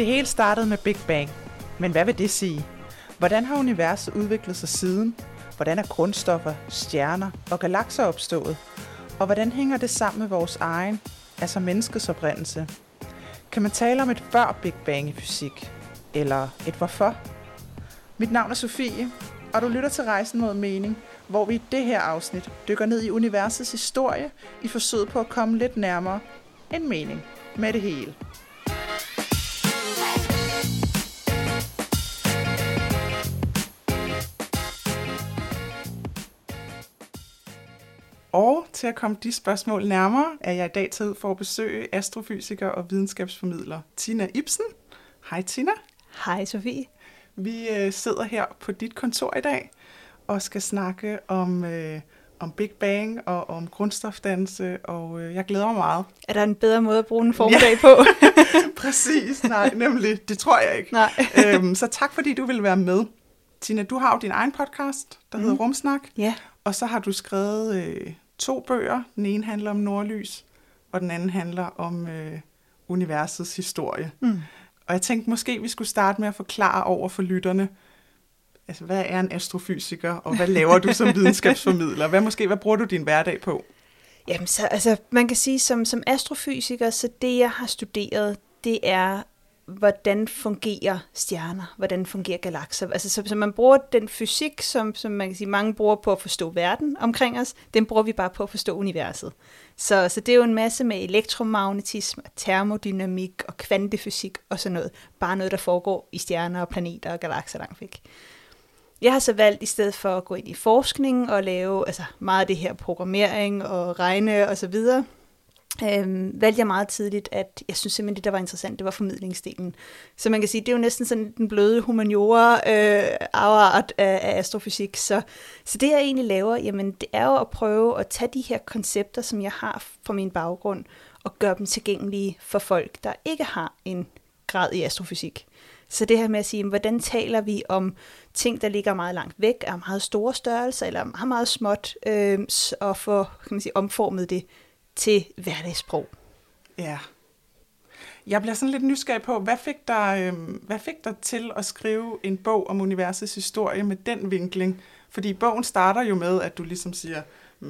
Det hele startede med Big Bang. Men hvad vil det sige? Hvordan har universet udviklet sig siden? Hvordan er grundstoffer, stjerner og galakser opstået? Og hvordan hænger det sammen med vores egen, altså menneskets oprindelse? Kan man tale om et før Big Bang i fysik? Eller et hvorfor? Mit navn er Sofie, og du lytter til Rejsen mod mening, hvor vi i det her afsnit dykker ned i universets historie i forsøget på at komme lidt nærmere en mening med det hele. Og til at komme de spørgsmål nærmere, er jeg i dag taget ud for at besøge astrofysiker og videnskabsformidler Tina Ibsen. Hej Tina. Hej Sofie. Vi øh, sidder her på dit kontor i dag og skal snakke om, øh, om Big Bang og om grundstofdannelse, og øh, jeg glæder mig meget. Er der en bedre måde at bruge en formiddag ja. på? Præcis, nej, nemlig. Det tror jeg ikke. Nej. øhm, så tak fordi du vil være med. Tina, du har jo din egen podcast, der mm. hedder Rumsnak. Ja. Og så har du skrevet øh, to bøger. Den ene handler om nordlys, og den anden handler om øh, universets historie. Mm. Og jeg tænkte måske, vi skulle starte med at forklare over for lytterne, altså hvad er en astrofysiker, og hvad laver du som videnskabsformidler? Hvad måske, hvad bruger du din hverdag på? Jamen, så, altså, man kan sige, som, som astrofysiker, så det, jeg har studeret, det er hvordan fungerer stjerner, hvordan fungerer galakser. Altså, så, så man bruger den fysik, som, som man kan sige, mange bruger på at forstå verden omkring os, den bruger vi bare på at forstå universet. Så, så det er jo en masse med elektromagnetisme, termodynamik og kvantefysik og sådan noget. Bare noget, der foregår i stjerner og planeter og galakser langt væk. Jeg har så valgt, i stedet for at gå ind i forskning og lave altså meget af det her programmering og regne og så videre, øh, valgte jeg meget tidligt, at jeg synes simpelthen, det der var interessant, det var formidlingsdelen. Så man kan sige, det er jo næsten sådan den bløde humaniora øh, afart af, af astrofysik. Så, så det jeg egentlig laver, jamen det er jo at prøve at tage de her koncepter, som jeg har fra min baggrund, og gøre dem tilgængelige for folk, der ikke har en grad i astrofysik. Så det her med at sige, hvordan taler vi om ting, der ligger meget langt væk, er meget store størrelser, eller meget, meget småt, øh, og få kan man sige, omformet det til hverdagssprog. Ja. Jeg bliver sådan lidt nysgerrig på, hvad fik, dig, øh, hvad fik dig til at skrive en bog om universets historie med den vinkling? Fordi bogen starter jo med, at du ligesom siger,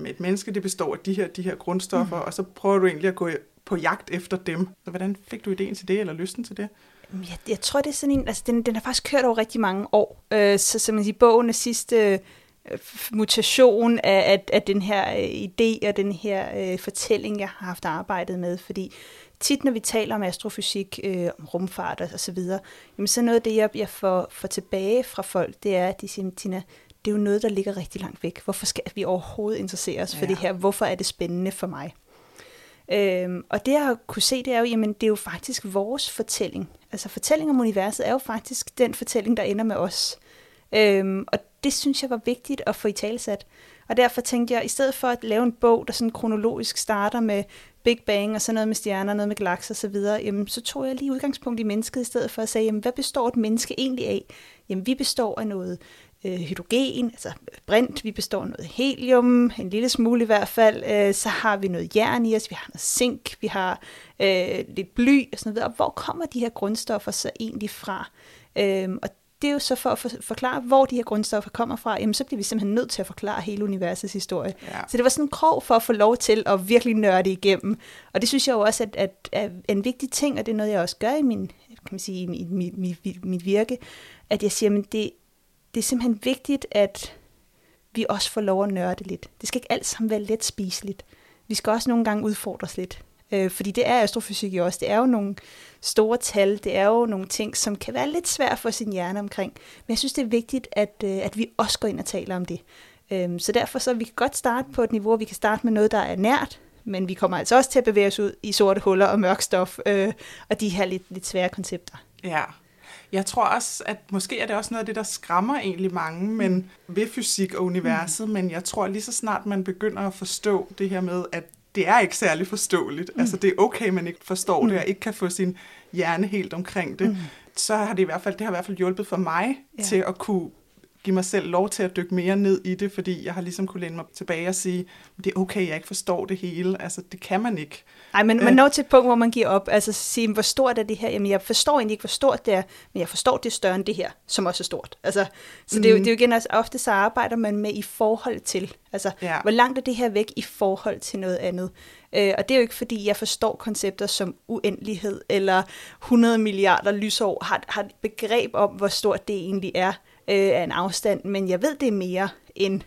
et menneske det består af de her, de her grundstoffer, mm. og så prøver du egentlig at gå på jagt efter dem. Så hvordan fik du ideen til det, eller lysten til det? Jeg, jeg tror, det er sådan en, altså den, den har faktisk kørt over rigtig mange år. Øh, så som man siger, bogen er sidste mutation af, af, af den her øh, idé og den her øh, fortælling, jeg har haft arbejdet med, fordi tit når vi taler om astrofysik, øh, om rumfart og, så videre, jamen så noget af det, jeg, jeg får, får tilbage fra folk, det er, at de siger, Tina, det er jo noget, der ligger rigtig langt væk. Hvorfor skal vi overhovedet interessere os ja. for det her? Hvorfor er det spændende for mig? Øhm, og det jeg kunne se, det er jo, jamen det er jo faktisk vores fortælling. Altså fortælling om universet er jo faktisk den fortælling, der ender med os. Øhm, og det synes jeg var vigtigt at få i talsat. Og derfor tænkte jeg, i stedet for at lave en bog, der sådan kronologisk starter med Big Bang og sådan noget med stjerner, noget med galakser osv., jamen, så tog jeg lige udgangspunkt i mennesket i stedet for at sige, jamen, hvad består et menneske egentlig af? Jamen, vi består af noget øh, hydrogen, altså brint, vi består af noget helium, en lille smule i hvert fald, øh, så har vi noget jern i os, vi har noget zink, vi har øh, lidt bly og sådan noget. Og hvor kommer de her grundstoffer så egentlig fra? Øhm, og det er jo så for at forklare, hvor de her grundstoffer kommer fra, jamen så bliver vi simpelthen nødt til at forklare hele universets historie. Ja. Så det var sådan en krog for at få lov til at virkelig nørde igennem. Og det synes jeg jo også at, at, at er en vigtig ting, og det er noget, jeg også gør i min, kan man sige, i mit, mit, mit, mit virke, at jeg siger, at det, det er simpelthen vigtigt, at vi også får lov at nørde lidt. Det skal ikke alt sammen være let spiseligt. Vi skal også nogle gange udfordres lidt. Øh, fordi det er astrofysik jo også. Det er jo nogle store tal. Det er jo nogle ting, som kan være lidt svært for sin hjerne omkring. Men jeg synes, det er vigtigt, at, øh, at vi også går ind og taler om det. Øh, så derfor så vi kan godt starte på et niveau, vi kan starte med noget, der er nært, men vi kommer altså også til at bevæge os ud i sorte huller og mørk stof, øh, og de her lidt, lidt svære koncepter. Ja, jeg tror også, at måske er det også noget af det, der skræmmer egentlig mange men ved fysik og universet, mm. men jeg tror lige så snart man begynder at forstå det her med, at det er ikke særlig forståeligt. Mm. Altså det er okay, man ikke forstår mm. det, og ikke kan få sin hjerne helt omkring det. Mm. Så har det i hvert fald, det har i hvert fald hjulpet for mig ja. til at kunne give mig selv lov til at dykke mere ned i det, fordi jeg har ligesom kunne læne mig tilbage og sige, det er okay, jeg ikke forstår det hele. Altså, det kan man ikke. Nej, men man øh. når til et punkt, hvor man giver op. Altså sige, hvor stort er det her? Jamen, jeg forstår egentlig ikke, hvor stort det er, men jeg forstår, det større end det her, som også er stort. Altså, så mm. det, er jo, det er jo igen, altså, ofte så arbejder man med i forhold til. Altså, ja. hvor langt er det her væk i forhold til noget andet? Øh, og det er jo ikke, fordi jeg forstår koncepter som uendelighed eller 100 milliarder lysår, har, har et begreb om, hvor stort det egentlig er øh, af en afstand, men jeg ved, det er mere end,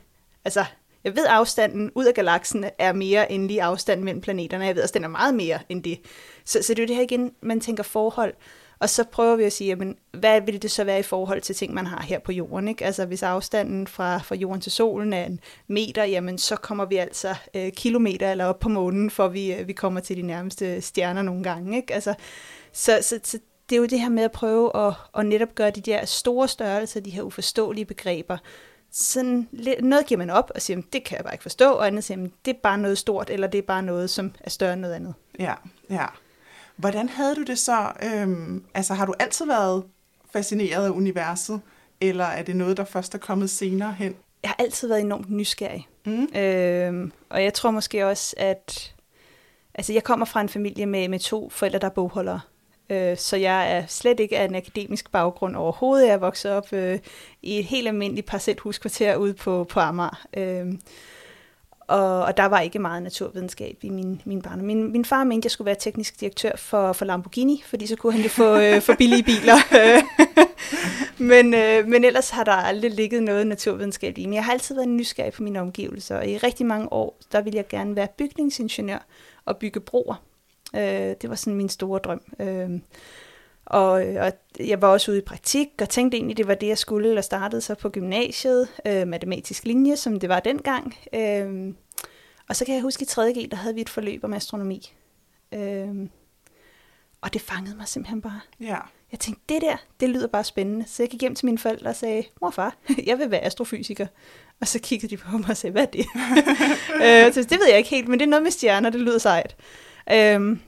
altså, jeg ved, afstanden ud af galaksen er mere end lige afstanden mellem planeterne. Jeg ved også, den er meget mere end det. Så, så det er jo det her igen, man tænker forhold. Og så prøver vi at sige, jamen, hvad vil det så være i forhold til ting, man har her på jorden? Ikke? Altså hvis afstanden fra, fra jorden til solen er en meter, jamen så kommer vi altså øh, kilometer eller op på månen, for vi, øh, vi kommer til de nærmeste stjerner nogle gange. Ikke? Altså, så, så, så det er jo det her med at prøve at, at netop gøre de der store størrelser, de her uforståelige begreber, sådan, noget giver man op og siger, det kan jeg bare ikke forstå, og andet siger, det er bare noget stort, eller det er bare noget, som er større end noget andet. Ja, ja. Hvordan havde du det så? Øhm, altså har du altid været fascineret af universet, eller er det noget, der først er kommet senere hen? Jeg har altid været enormt nysgerrig. Mm. Øhm, og jeg tror måske også, at altså jeg kommer fra en familie med, med to forældre, der er bogholdere. Øh, så jeg er slet ikke af en akademisk baggrund overhovedet. Jeg er vokset op øh, i et helt almindeligt parcelhuskvarter ude på, på Amager. Øh, og, og der var ikke meget naturvidenskab i min, min barn. Min, min far mente, at jeg skulle være teknisk direktør for, for Lamborghini, fordi så kunne han jo få øh, for billige biler. men, øh, men ellers har der aldrig ligget noget naturvidenskab i. Men jeg har altid været nysgerrig på mine omgivelser, og i rigtig mange år, der ville jeg gerne være bygningsingeniør og bygge broer. Øh, det var sådan min store drøm. Øh, og, og jeg var også ude i praktik, og tænkte egentlig, det var det, jeg skulle, og startede så på gymnasiet, øh, matematisk linje, som det var dengang. Øh, og så kan jeg huske, i 3.G, der havde vi et forløb om astronomi. Øh, og det fangede mig simpelthen bare. Ja. Jeg tænkte, det der, det lyder bare spændende. Så jeg gik hjem til mine forældre og sagde, mor og far, jeg vil være astrofysiker. Og så kiggede de på mig og sagde, hvad er det? øh, så det ved jeg ikke helt, men det er noget med stjerner, det lyder sejt. Øhm,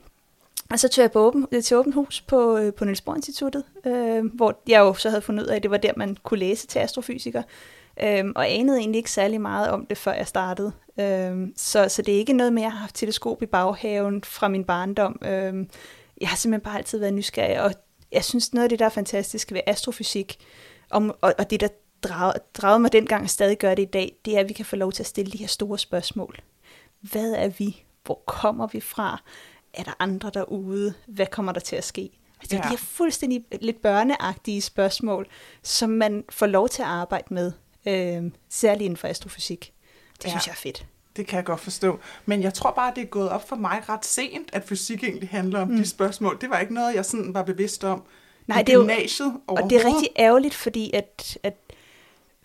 og så tog jeg på åben, til åbent hus på, øh, på Niels Bohr Instituttet, øh, hvor jeg jo så havde fundet ud af, at det var der, man kunne læse til astrofysiker. Øhm, og anede egentlig ikke særlig meget om det, før jeg startede. Øhm, så, så det er ikke noget med, at jeg har haft teleskop i baghaven fra min barndom. Øhm, jeg har simpelthen bare altid været nysgerrig, og jeg synes, noget af det, der er fantastisk ved astrofysik, og, og, og det, der dragede, dragede mig dengang og stadig gør det i dag, det er, at vi kan få lov til at stille de her store spørgsmål. Hvad er vi? Hvor kommer vi fra? Er der andre derude? Hvad kommer der til at ske? Altså, ja. de her fuldstændig lidt børneagtige spørgsmål, som man får lov til at arbejde med, øh, særligt inden for astrofysik. Det ja. synes jeg er fedt. Det kan jeg godt forstå. Men jeg tror bare, det er gået op for mig ret sent, at fysik egentlig handler om mm. de spørgsmål. Det var ikke noget, jeg sådan var bevidst om Nej, i det er gymnasiet jo, Og det er rigtig ærgerligt, fordi at, at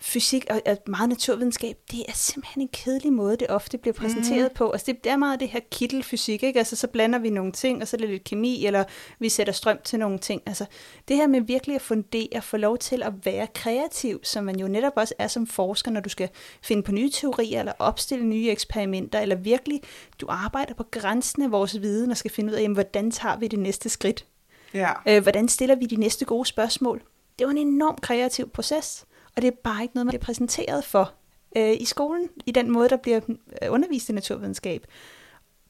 fysik og, og meget naturvidenskab, det er simpelthen en kedelig måde, det ofte bliver præsenteret mm. på. Altså det, det er meget det her kittelfysik, ikke? Altså så blander vi nogle ting, og så er det lidt kemi, eller vi sætter strøm til nogle ting. Altså det her med virkelig at fundere, få lov til at være kreativ, som man jo netop også er som forsker, når du skal finde på nye teorier, eller opstille nye eksperimenter, eller virkelig, du arbejder på grænsen af vores viden, og skal finde ud af, jamen, hvordan tager vi det næste skridt? Ja. Øh, hvordan stiller vi de næste gode spørgsmål? Det var en enorm kreativ proces. Og det er bare ikke noget, man bliver præsenteret for øh, i skolen, i den måde, der bliver øh, undervist i naturvidenskab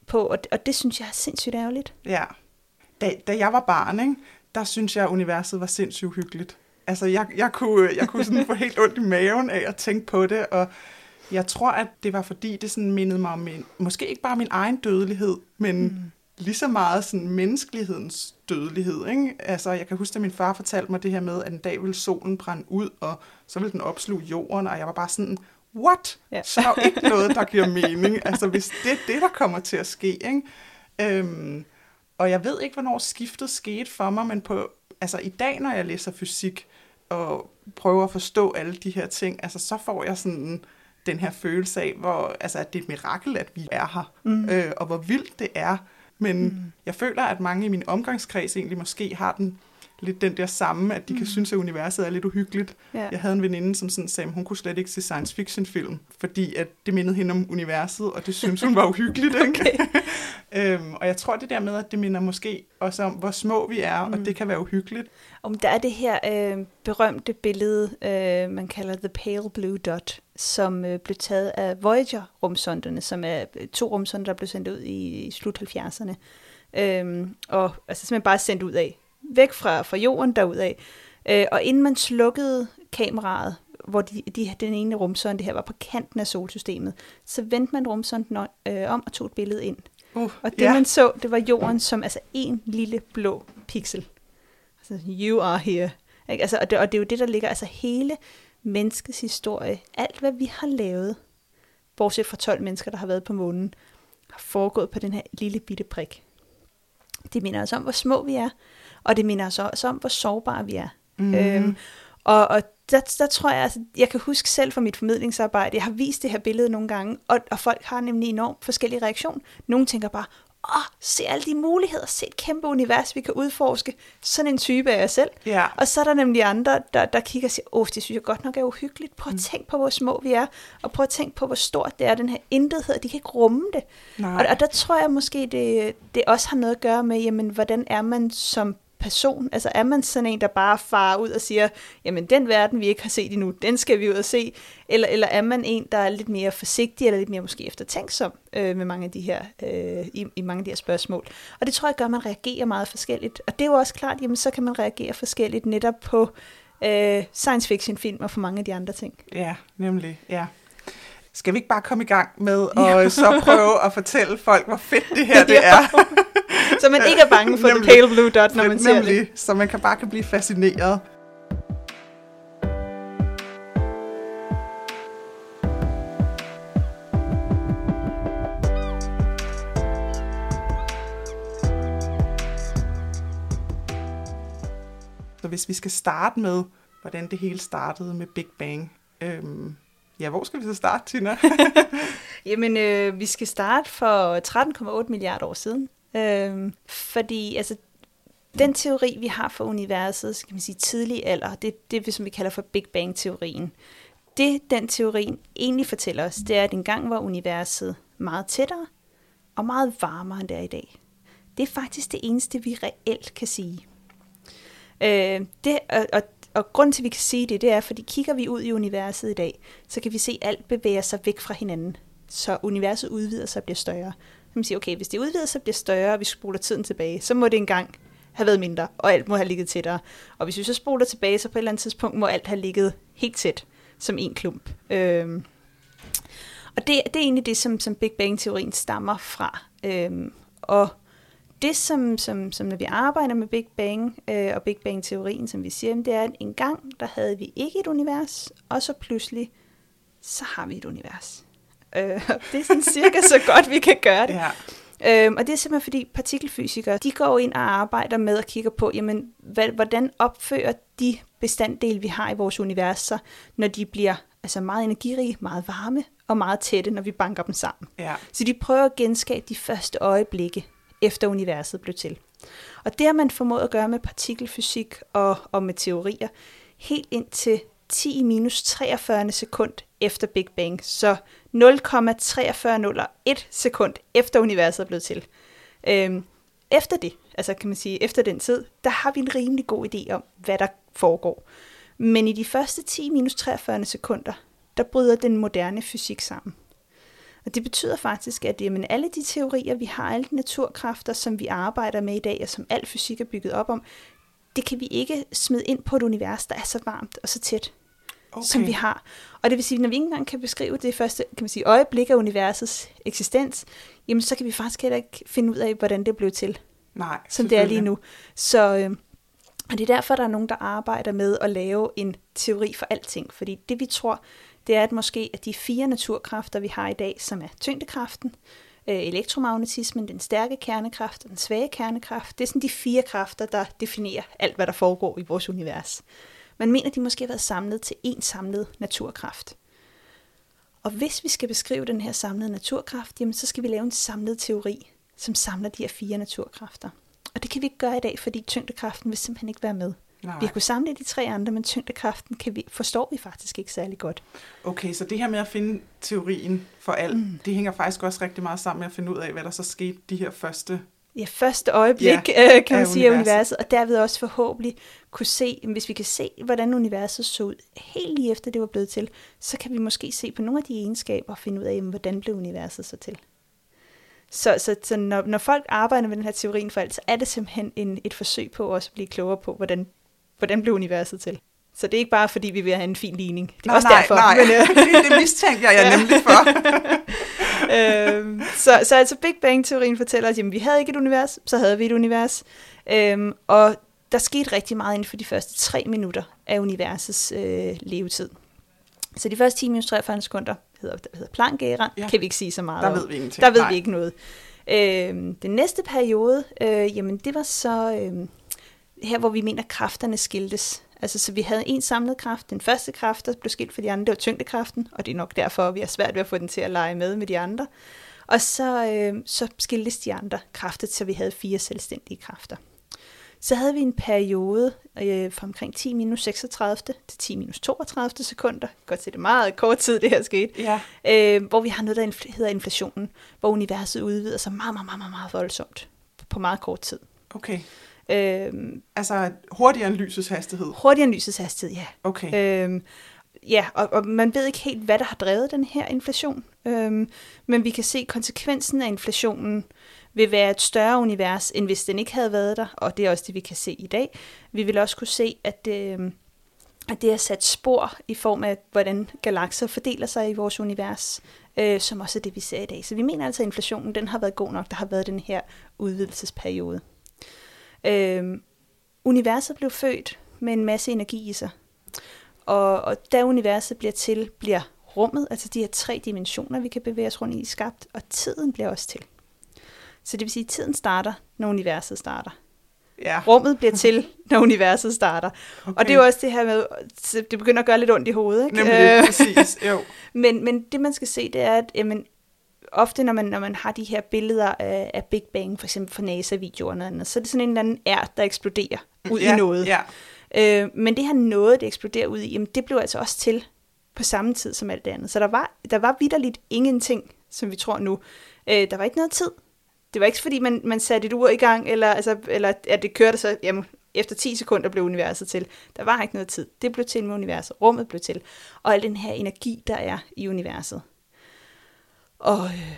på. Og, og det synes jeg er sindssygt ærgerligt. Ja. Da, da jeg var barn, ikke, der synes jeg, at universet var sindssygt hyggeligt. Altså, jeg, jeg kunne, jeg kunne sådan få helt ondt i maven af at tænke på det, og jeg tror, at det var fordi, det sådan mindede mig om min, måske ikke bare min egen dødelighed, men mm lige så meget sådan menneskelighedens dødelighed. Ikke? Altså, jeg kan huske, at min far fortalte mig det her med, at en dag ville solen brænde ud, og så ville den opsluge jorden, og jeg var bare sådan, what? Ja. Så er jo ikke noget, der giver mening. Altså, hvis det er det, der kommer til at ske. Ikke? Øhm, og jeg ved ikke, hvornår skiftet skete for mig, men på, altså, i dag, når jeg læser fysik, og prøver at forstå alle de her ting, altså, så får jeg sådan den her følelse af, hvor, altså, at det er et mirakel, at vi er her, mm. øh, og hvor vildt det er, men mm. jeg føler, at mange i min omgangskreds egentlig måske har den lidt den der samme, at de mm. kan synes, at universet er lidt uhyggeligt. Ja. Jeg havde en veninde, som sådan sagde, at hun kunne slet ikke se science fiction film, fordi at det mindede hende om universet, og det synes hun var uhyggeligt. Ikke? øhm, og jeg tror det der med, at det minder måske også om, hvor små vi er, mm. og det kan være uhyggeligt. Om der er det her øh, berømte billede, øh, man kalder The Pale Blue Dot, som øh, blev taget af Voyager-rumsonderne, som er to rumsonder, der blev sendt ud i, i slut 70'erne. Øh, og altså simpelthen bare sendt ud af. Væk fra, fra jorden derudad. Øh, og inden man slukkede kameraet, hvor de, de, den ene rumsonde her var på kanten af solsystemet, så vendte man rumsonden øh, om og tog et billede ind. Uh, og det yeah. man så, det var jorden som altså en lille blå pixel. Altså, you are here. Ikke? Altså, og, det, og det er jo det, der ligger, altså hele menneskets historie, alt hvad vi har lavet, bortset fra 12 mennesker, der har været på månen, har foregået på den her lille bitte prik. Det minder os om, hvor små vi er, og det minder os også om, hvor sårbare vi er. Mm. Øhm, og, og der, der tror jeg, altså, jeg kan huske selv fra mit formidlingsarbejde, jeg har vist det her billede nogle gange, og, og folk har nemlig enormt forskellige reaktioner. Nogle tænker bare, åh, se alle de muligheder, se et kæmpe univers, vi kan udforske. Sådan en type er jeg selv. Ja. Og så er der nemlig andre, der, der kigger og siger, åh, det synes jeg godt nok er uhyggeligt. Prøv at mm. tænke på, hvor små vi er, og prøv at tænke på, hvor stort det er, den her intethed. De kan ikke rumme det. Og, og der tror jeg måske, det, det også har noget at gøre med, jamen, hvordan er man som person? Altså er man sådan en, der bare farer ud og siger, jamen den verden, vi ikke har set endnu, den skal vi ud og se? Eller, eller er man en, der er lidt mere forsigtig, eller lidt mere måske eftertænksom øh, med mange af de her, øh, i, i mange af de her spørgsmål? Og det tror jeg gør, at man reagerer meget forskelligt. Og det er jo også klart, jamen så kan man reagere forskelligt netop på øh, science fiction film og for mange af de andre ting. Ja, nemlig, ja skal vi ikke bare komme i gang med at så prøve at fortælle folk, hvor fedt det her det er? så man ikke er bange for nemlig, the pale blue dot, når man ser nemlig, det. Så man kan bare kan blive fascineret. Så hvis vi skal starte med, hvordan det hele startede med Big Bang, øhm, Ja, hvor skal vi så starte, Tina? Jamen, øh, vi skal starte for 13,8 milliarder år siden. Øh, fordi altså, den teori, vi har for universet, skal man sige tidlig alder, det, det er det, som vi kalder for Big Bang-teorien. Det, den teorien egentlig fortæller os, det er, at engang var universet meget tættere og meget varmere, end det er i dag. Det er faktisk det eneste, vi reelt kan sige. Øh, det, og, og og grund til, at vi kan sige det, det er, fordi kigger vi ud i universet i dag, så kan vi se, at alt bevæger sig væk fra hinanden. Så universet udvider sig og bliver større. Så man siger, okay, hvis det udvider sig og bliver større, og vi spoler tiden tilbage, så må det engang have været mindre, og alt må have ligget tættere. Og hvis vi så spoler tilbage, så på et eller andet tidspunkt må alt have ligget helt tæt, som en klump. Øhm. Og det, det er egentlig det, som, som Big Bang-teorien stammer fra. Øhm. Og det, som, som, som når vi arbejder med Big Bang øh, og Big Bang-teorien, som vi siger, det er, at en gang, der havde vi ikke et univers, og så pludselig, så har vi et univers. Øh, det er sådan cirka så godt, vi kan gøre det. Ja. Øhm, og det er simpelthen fordi partikelfysikere, de går ind og arbejder med at kigge på, jamen, hvad, hvordan opfører de bestanddele, vi har i vores universer, når de bliver altså meget energirige, meget varme og meget tætte, når vi banker dem sammen. Ja. Så de prøver at genskabe de første øjeblikke efter universet blev til. Og det har man formået at gøre med partikelfysik og, og med teorier helt ind til 10 minus 43 sekund efter Big Bang. Så 0,4301 sekund efter universet er blevet til. Øhm, efter det, altså kan man sige efter den tid, der har vi en rimelig god idé om, hvad der foregår. Men i de første 10 minus 43 sekunder, der bryder den moderne fysik sammen. Og det betyder faktisk, at jamen, alle de teorier, vi har, alle de naturkræfter, som vi arbejder med i dag, og som al fysik er bygget op om, det kan vi ikke smide ind på et univers, der er så varmt og så tæt, okay. som vi har. Og det vil sige, at når vi ikke engang kan beskrive det første kan man sige, øjeblik af universets eksistens, jamen så kan vi faktisk heller ikke finde ud af, hvordan det blev til. Nej, som det er lige nu. Så, øh, og det er derfor, der er nogen, der arbejder med at lave en teori for alting. Fordi det vi tror, det er at måske, at de fire naturkræfter, vi har i dag, som er tyngdekraften, øh, elektromagnetismen, den stærke kernekraft og den svage kernekraft, det er sådan de fire kræfter, der definerer alt, hvad der foregår i vores univers. Man mener, de måske har været samlet til én samlet naturkraft. Og hvis vi skal beskrive den her samlede naturkraft, jamen så skal vi lave en samlet teori, som samler de her fire naturkræfter. Og det kan vi ikke gøre i dag, fordi tyngdekraften vil simpelthen ikke være med. Nej. Vi har kunnet samle de tre andre, men tyngdekraften kan vi, forstår vi faktisk ikke særlig godt. Okay, så det her med at finde teorien for alt, mm. det hænger faktisk også rigtig meget sammen med at finde ud af, hvad der så skete de her første ja, første øjeblik, ja, øh, kan man sige, af universet. universet, og derved også forhåbentlig kunne se, hvis vi kan se, hvordan universet så ud helt lige efter det var blevet til, så kan vi måske se på nogle af de egenskaber og finde ud af, jamen, hvordan blev universet så til. Så, så, så når, når folk arbejder med den her teorien for alt, så er det simpelthen en, et forsøg på også at blive klogere på, hvordan, hvordan blev universet til. Så det er ikke bare, fordi vi vil have en fin ligning. Det er nej, også nej, derfor. Nej, Men, øh, det, mistænkte jeg, jeg nemlig for. øhm, så, så altså Big Bang-teorien fortæller os, at vi havde ikke et univers, så havde vi et univers. Øhm, og der skete rigtig meget inden for de første tre minutter af universets øh, levetid. Så de første 10 minutter 43 sekunder hedder, hedder Planck-æraen, Ja. ja. kan vi ikke sige så meget Der om. ved vi ingenting. Der ved Nej. vi ikke noget. Øhm, den næste periode, øh, jamen det var så øh, her, hvor vi mener, at kræfterne skiltes. Altså, så vi havde en samlet kraft. Den første kraft, der blev skilt fra de andre, det var tyngdekraften, og det er nok derfor, vi har svært ved at få den til at lege med med de andre. Og så, øh, så skiltes de andre kræfter, så vi havde fire selvstændige kræfter. Så havde vi en periode øh, fra omkring 10 minus 36 til 10 minus 32 sekunder. Godt se, det er meget kort tid, det her skete Ja, øh, hvor vi har noget, der hedder inflationen, hvor universet udvider sig meget, meget, meget, meget voldsomt på meget kort tid. okay. Øh, Altså hurtigere end lysets hastighed. hurtigere end lysets hastighed, ja. Okay. Øh, ja, og, og man ved ikke helt, hvad der har drevet den her inflation, øh, men vi kan se, at konsekvensen af inflationen vil være et større univers, end hvis den ikke havde været der, og det er også det, vi kan se i dag. Vi vil også kunne se, at, øh, at det har sat spor i form af, hvordan galakser fordeler sig i vores univers, øh, som også er det, vi ser i dag. Så vi mener altså, at inflationen den har været god nok. Der har været den her udvidelsesperiode. Øh, universet blev født med en masse energi i sig. Og, og da universet bliver til, bliver rummet, altså de her tre dimensioner, vi kan bevæge os rundt i, skabt, og tiden bliver også til. Så det vil sige, at tiden starter, når universet starter. Ja. Rummet bliver til, når universet starter. Okay. Og det er jo også det her med, det begynder at gøre lidt ondt i hovedet. Ikke? Nemlig, Øh, præcis. Jo. men, men det man skal se, det er, at jamen, ofte når man, når man har de her billeder af, af Big Bang, for eksempel fra NASA-videoer og noget andet, så er det sådan en eller anden ært, der eksploderer ud ja, i noget. Ja. Øh, men det her noget, det eksploderer ud i, jamen, det blev altså også til på samme tid som alt det andet. Så der var, der var vidderligt ingenting, som vi tror nu. Øh, der var ikke noget tid. Det var ikke fordi, man, man satte et ur i gang, eller, altså, eller at det kørte så, jamen, efter 10 sekunder blev universet til. Der var ikke noget tid. Det blev til med universet. Rummet blev til. Og al den her energi, der er i universet. Og, øh,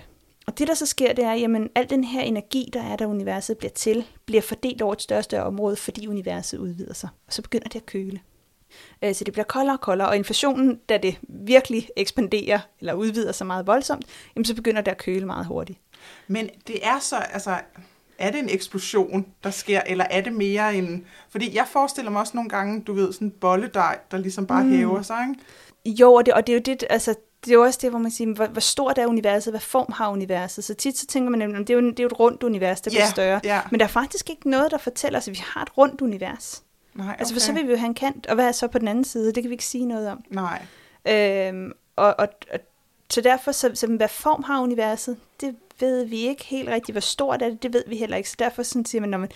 og det, der så sker, det er, jamen, al den her energi, der er, der universet bliver til, bliver fordelt over et større og større område, fordi universet udvider sig. Og så begynder det at køle. Øh, Så det bliver koldere og koldere, og inflationen, da det virkelig ekspanderer, eller udvider sig meget voldsomt, jamen, så begynder det at køle meget hurtigt. Men det er så, altså, er det en eksplosion, der sker, eller er det mere en... Fordi jeg forestiller mig også nogle gange, du ved, sådan en bolledej, der ligesom bare mm. hæver sig, ikke? Jo, og det, og det er jo det, altså, det er jo også det, hvor man siger, hvor, hvor stort er universet, hvad form har universet? Så tit så tænker man nemlig, "Jamen, det er jo, det er jo et rundt univers, der bliver Ja, større. ja. Men der er faktisk ikke noget, der fortæller os, at vi har et rundt univers. Nej, okay. Altså, for så vil vi jo have en kant, og hvad er så på den anden side? Det kan vi ikke sige noget om. Nej. Øhm, og, og, og, så derfor, så, så, hvad form har universet, det ved vi ikke helt rigtigt. Hvor stort er det, det ved vi heller ikke. Så derfor sådan siger man, når man,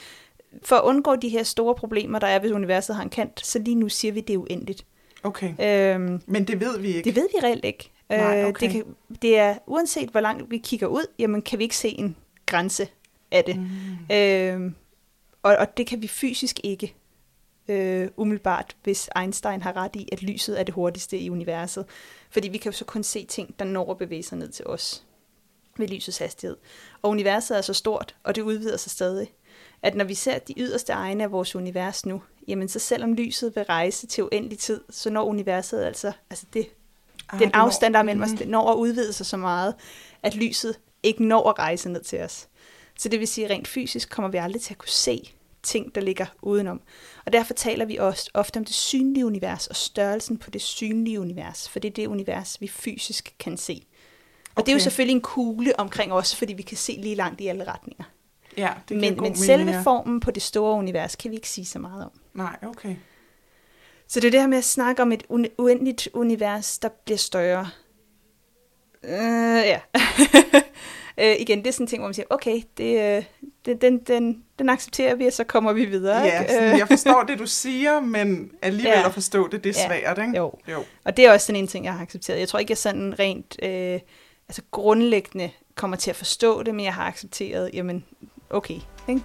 for at undgå de her store problemer, der er, hvis universet har en kant, så lige nu siger vi, det er uendeligt. Okay. Øhm, Men det ved vi ikke. det ved vi reelt ikke. Nej, Øh, okay. det, kan, det er, uanset hvor langt vi kigger ud, jamen kan vi ikke se en grænse af det. Mm. Øhm, og, og det kan vi fysisk ikke øh, umiddelbart, hvis Einstein har ret i, at lyset er det hurtigste i universet. Fordi vi kan jo så kun se ting, der når at bevæge sig ned til os ved lysets hastighed. Og universet er så stort, og det udvider sig stadig, at når vi ser de yderste egne af vores univers nu, jamen så selvom lyset vil rejse til uendelig tid, så når universet altså, altså det, Ah, den afstand, der er mellem os, Mhm. det når at udvide sig så meget, at lyset ikke når at rejse ned til os. Så det vil sige, at rent fysisk kommer vi aldrig til at kunne se ting, der ligger udenom. Og derfor taler vi også ofte om det synlige univers og størrelsen på det synlige univers, for det er det univers, vi fysisk kan se. Og det er jo Okay. selvfølgelig en kugle omkring os, fordi vi kan se lige langt i alle retninger. Ja, det men men mening, selve ja. formen på det store univers kan vi ikke sige så meget om. Nej, okay. Så det er det her med at snakke om et uendeligt univers, der bliver større. Øh, ja. øh, igen, det er sådan en ting, hvor man siger, okay, det, øh, det, den, den, den accepterer vi, og så kommer vi videre. Ja, ikke? sådan, jeg forstår det, du siger, men alligevel Ja. at forstå det, det er Ja. svært, ikke? Jo. jo. Og det er også sådan en ting, jeg har accepteret. Jeg tror ikke, jeg sådan rent øh, altså grundlæggende kommer til at forstå det, men jeg har accepteret, jamen, okay. Ikke?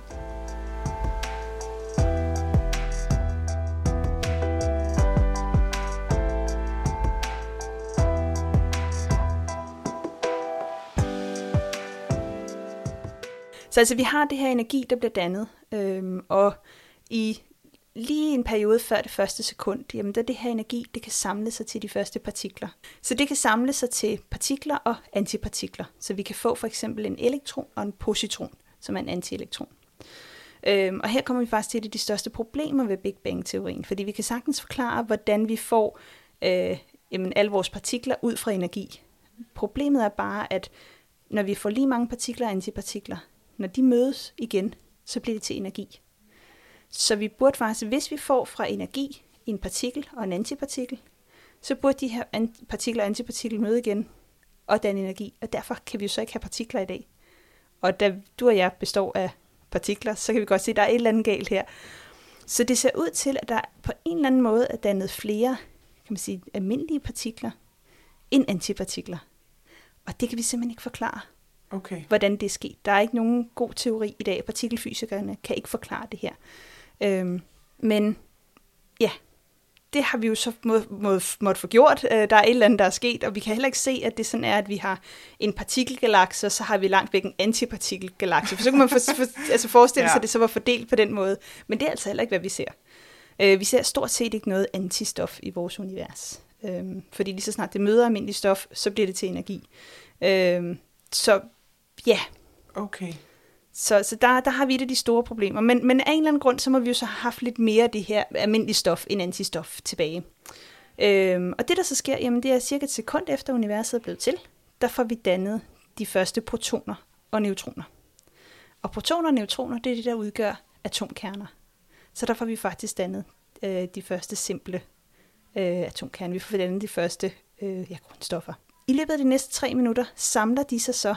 Så altså, vi har det her energi, der bliver dannet, øhm, og i lige en periode før det første sekund, jamen der det her energi, det kan samle sig til de første partikler. Så det kan samle sig til partikler og antipartikler. Så vi kan få for eksempel en elektron og en positron, som er en antielektron. Øhm, og her kommer vi faktisk til et af de største problemer ved Big Bang-teorien, fordi vi kan sagtens forklare, hvordan vi får øh, jamen, alle vores partikler ud fra energi. Problemet er bare, at når vi får lige mange partikler og antipartikler, når de mødes igen, så bliver det til energi. Så vi burde faktisk, hvis vi får fra energi en partikel og en antipartikel, så burde de her partikler og antipartikel møde igen og danne energi. Og derfor kan vi jo så ikke have partikler i dag. Og da du og jeg består af partikler, så kan vi godt se, at der er et eller andet galt her. Så det ser ud til, at der på en eller anden måde er dannet flere kan man sige, almindelige partikler end antipartikler. Og det kan vi simpelthen ikke forklare okay. hvordan det er sket. Der er ikke nogen god teori i dag. Partikelfysikerne kan ikke forklare det her. Øhm, men ja, det har vi jo så må, må, måtte få gjort. Øh, der er et eller andet, der er sket, og vi kan heller ikke se, at det sådan er, at vi har en partikelgalakse, og så har vi langt væk en antipartikelgalakse. For så kan man for, for, altså forestille ja. sig, at det så var fordelt på den måde. Men det er altså heller ikke, hvad vi ser. Øh, vi ser stort set ikke noget antistof i vores univers. Øh, fordi lige så snart det møder almindelig stof, så bliver det til energi. Øh, så Ja. Okay. Så, så der, der har vi et af de store problemer. Men, men af en eller anden grund, så må vi jo så have haft lidt mere af det her almindelige stof end antistof tilbage. Øhm, og det, der så sker, jamen det er cirka et sekund efter universet er blevet til, der får vi dannet de første protoner og neutroner. Og protoner og neutroner, det er det, der udgør atomkerner. Så der får vi faktisk dannet øh, de første simple øh, atomkerner. Vi får dannet de første øh, ja, grundstoffer. I løbet af de næste tre minutter samler de sig så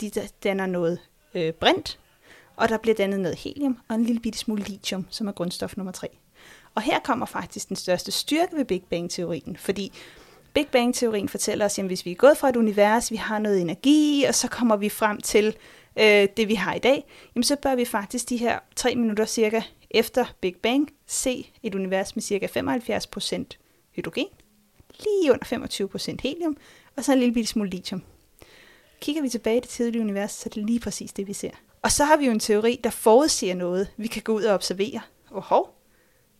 de danner noget øh, brint, og der bliver dannet noget helium og en lille bitte smule lithium, som er grundstof nummer 3. Og her kommer faktisk den største styrke ved Big Bang-teorien, fordi Big Bang-teorien fortæller os, at hvis vi er gået fra et univers, vi har noget energi, og så kommer vi frem til øh, det, vi har i dag, jamen så bør vi faktisk de her tre minutter cirka efter Big Bang se et univers med cirka 75% hydrogen, lige under 25% helium, og så en lille bitte smule lithium. Kigger vi tilbage i det tidlige univers, så er det lige præcis det, vi ser. Og så har vi jo en teori, der forudsiger noget, vi kan gå ud og observere. Og hov,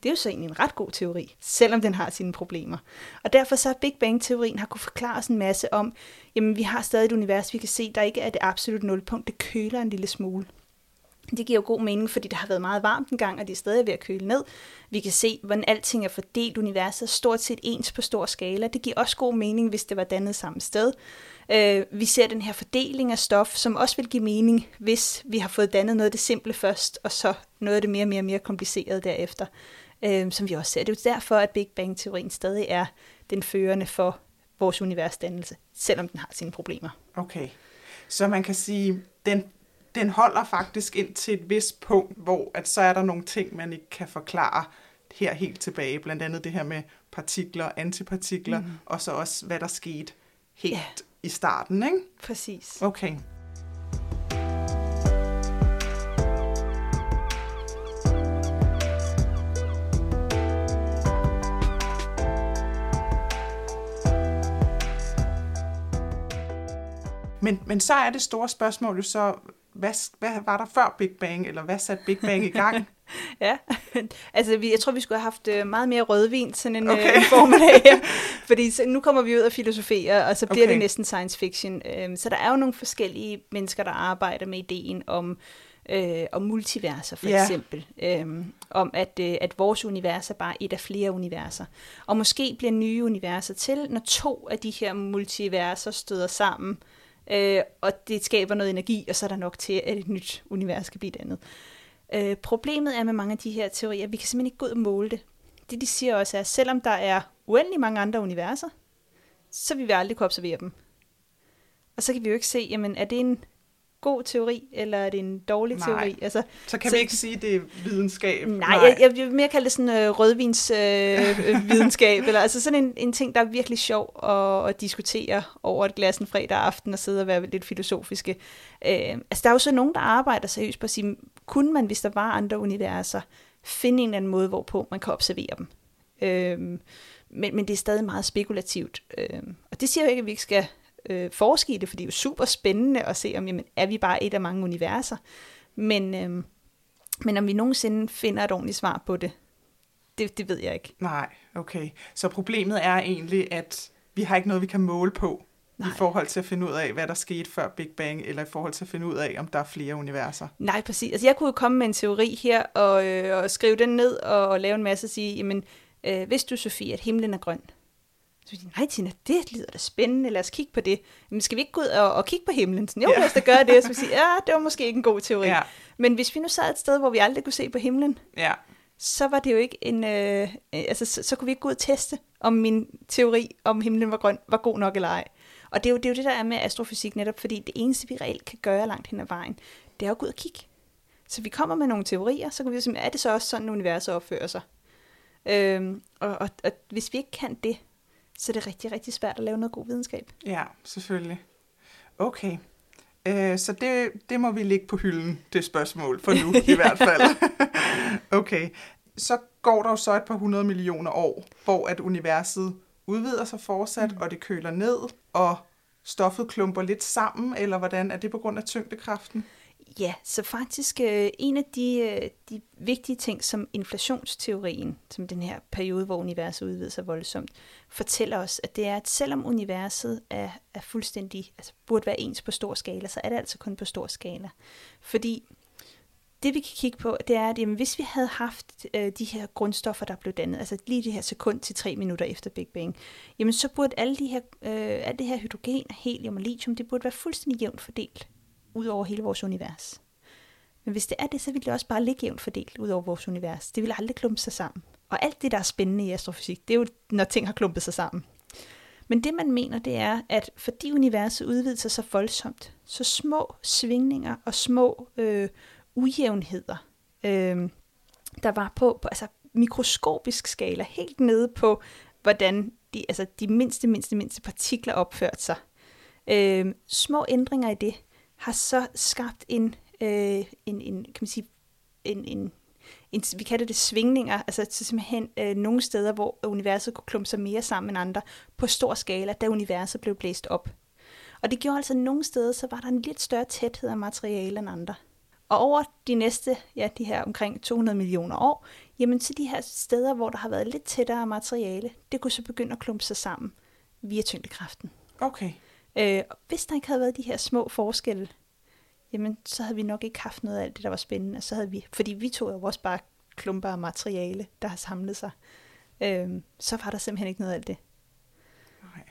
det er jo så egentlig en ret god teori, selvom den har sine problemer. Og derfor så har Big Bang-teorien har kunne forklare os en masse om, jamen vi har stadig et univers, vi kan se, der ikke er det absolut nulpunkt, det køler en lille smule. Det giver jo god mening, fordi det har været meget varmt en gang, og det er stadig ved at køle ned. Vi kan se, hvordan alting er fordelt. Universet er stort set ens på stor skala. Det giver også god mening, hvis det var dannet samme sted. Øh, vi ser den her fordeling af stof, som også vil give mening, hvis vi har fået dannet noget af det simple først, og så noget af det mere og mere, mere komplicerede derefter, øh, som vi også ser. Det er jo derfor, at Big Bang-teorien stadig er den førende for vores universdannelse, selvom den har sine problemer. Okay, så man kan sige, den den holder faktisk ind til et vis punkt, hvor at så er der nogle ting, man ikke kan forklare her helt tilbage. Blandt andet det her med partikler, antipartikler, mm. og så også, hvad der skete helt ja. i starten, ikke? Præcis. Okay. Men, men så er det store spørgsmål jo så, hvad, hvad var der før Big Bang, eller hvad satte Big Bang i gang? ja, altså vi, jeg tror, vi skulle have haft øh, meget mere rødvin, sådan en, okay. øh, en formiddag her, fordi så, nu kommer vi ud og filosoferer, og så bliver okay. det næsten science fiction. Øhm, så der er jo nogle forskellige mennesker, der arbejder med ideen om, øh, om multiverser for yeah. eksempel. Øhm, om at, øh, at vores univers er bare et af flere universer. Og måske bliver nye universer til, når to af de her multiverser støder sammen, øh, og det skaber noget energi, og så er der nok til, at et nyt univers kan blive dannet. Øh, problemet er med mange af de her teorier, at vi kan simpelthen ikke gå ud og måle det. Det de siger også er, at selvom der er uendelig mange andre universer, så vil vi aldrig kunne observere dem. Og så kan vi jo ikke se, jamen er det en god teori, eller er det en dårlig Nej. teori? Altså, Så kan Så- vi ikke sige, at det er videnskab. nej, nej. Jeg, jeg vil mere kalde det sådan øh, rødvins øh, øh, videnskab, eller altså sådan en, en ting, der er virkelig sjov at, at diskutere over et glas en fredag aften og sidde og være lidt filosofiske. Øh, altså der er jo så nogen, der arbejder seriøst på at sige, kunne man, hvis der var andre universer, finde en eller anden måde, hvorpå man kan observere dem? Øh, men, men det er stadig meget spekulativt. Øh, og det siger jo ikke, at vi ikke skal øh, forske i det, for det er jo super spændende at se, om jamen, er vi bare et af mange universer. Men, øh, men om vi nogensinde finder et ordentligt svar på det, det, det ved jeg ikke. Nej, okay. Så problemet er egentlig, at vi har ikke noget, vi kan måle på Nej. i forhold til at finde ud af, hvad der skete før Big Bang, eller i forhold til at finde ud af, om der er flere universer. Nej, præcis. Altså, jeg kunne jo komme med en teori her, og, øh, og skrive den ned, og, og lave en masse og sige, jamen, øh, hvis du, Sofie, at himlen er grøn, så vil jeg sige, nej, Tina, det lyder da spændende, lad os kigge på det. Men skal vi ikke gå ud og, og kigge på himlen? Sådan, jo, Ja. lad os da gøre det. Så vil jeg sige, ja, det var måske ikke en god teori. Ja, Men hvis vi nu sad et sted, hvor vi aldrig kunne se på himlen, ja, så var det jo ikke en, øh, altså så, så kunne vi ikke gå ud og teste, om min teori om himlen var grøn, var god nok eller ej. Og det er, jo, det er jo det, der er med astrofysik netop, fordi det eneste, vi reelt kan gøre langt hen ad vejen, det er at gå ud og kigge. Så vi kommer med nogle teorier, så kan vi jo sige, er det så også sådan, universet opfører sig? Øhm, og, og, og hvis vi ikke kan det, så er det rigtig, rigtig svært at lave noget god videnskab. ja, selvfølgelig. Okay. Øh, så det, det må vi lægge på hylden, det spørgsmål, for nu i hvert fald. okay. Så går der jo så et par hundrede millioner år, hvor at universet udvider sig fortsat, mm. og det køler ned, og stoffet klumper lidt sammen, eller hvordan? Er det på grund af tyngdekraften? Ja, så faktisk øh, en af de, øh, de vigtige ting, som inflationsteorien, som den her periode, hvor universet udvider sig voldsomt, fortæller os, at det er, at selvom universet er, er fuldstændig, altså burde være ens på stor skala, så er det altså kun på stor skala. Fordi det vi kan kigge på, det er, at jamen, hvis vi havde haft øh, de her grundstoffer, der blev dannet, altså lige det her sekund til tre minutter efter Big Bang, jamen så burde alle de her, øh, alt det her hydrogen, helium og lithium, det burde være fuldstændig jævnt fordelt ud over hele vores univers. Men hvis det er det, så vil det også bare ligge jævnt fordelt ud over vores univers. Det vil aldrig klumpe sig sammen. Og alt det, der er spændende i astrofysik, det er jo, når ting har klumpet sig sammen. Men det, man mener, det er, at fordi universet udvider sig så voldsomt, så små svingninger og små øh, ujævnheder, øh, der var på, på altså mikroskopisk skala, helt nede på, hvordan de, altså de mindste, mindste, mindste partikler opførte sig. Øh, små ændringer i det har så skabt en, øh, en, en kan man sige, en, en, en, vi kalder det svingninger, altså til simpelthen øh, nogle steder, hvor universet kunne klumpe sig mere sammen end andre, på stor skala, da universet blev blæst op. Og det gjorde altså, at nogle steder, så var der en lidt større tæthed af materiale end andre. Og over de næste, ja, de her omkring 200 millioner år, jamen til de her steder, hvor der har været lidt tættere materiale, det kunne så begynde at klumpe sig sammen via tyngdekraften. Okay. Øh, og hvis der ikke havde været de her små forskelle, jamen så havde vi nok ikke haft noget af alt det, der var spændende. Så havde vi, fordi vi tog jo også bare klumper af materiale, der har samlet sig. Øh, så var der simpelthen ikke noget af alt det. Nej.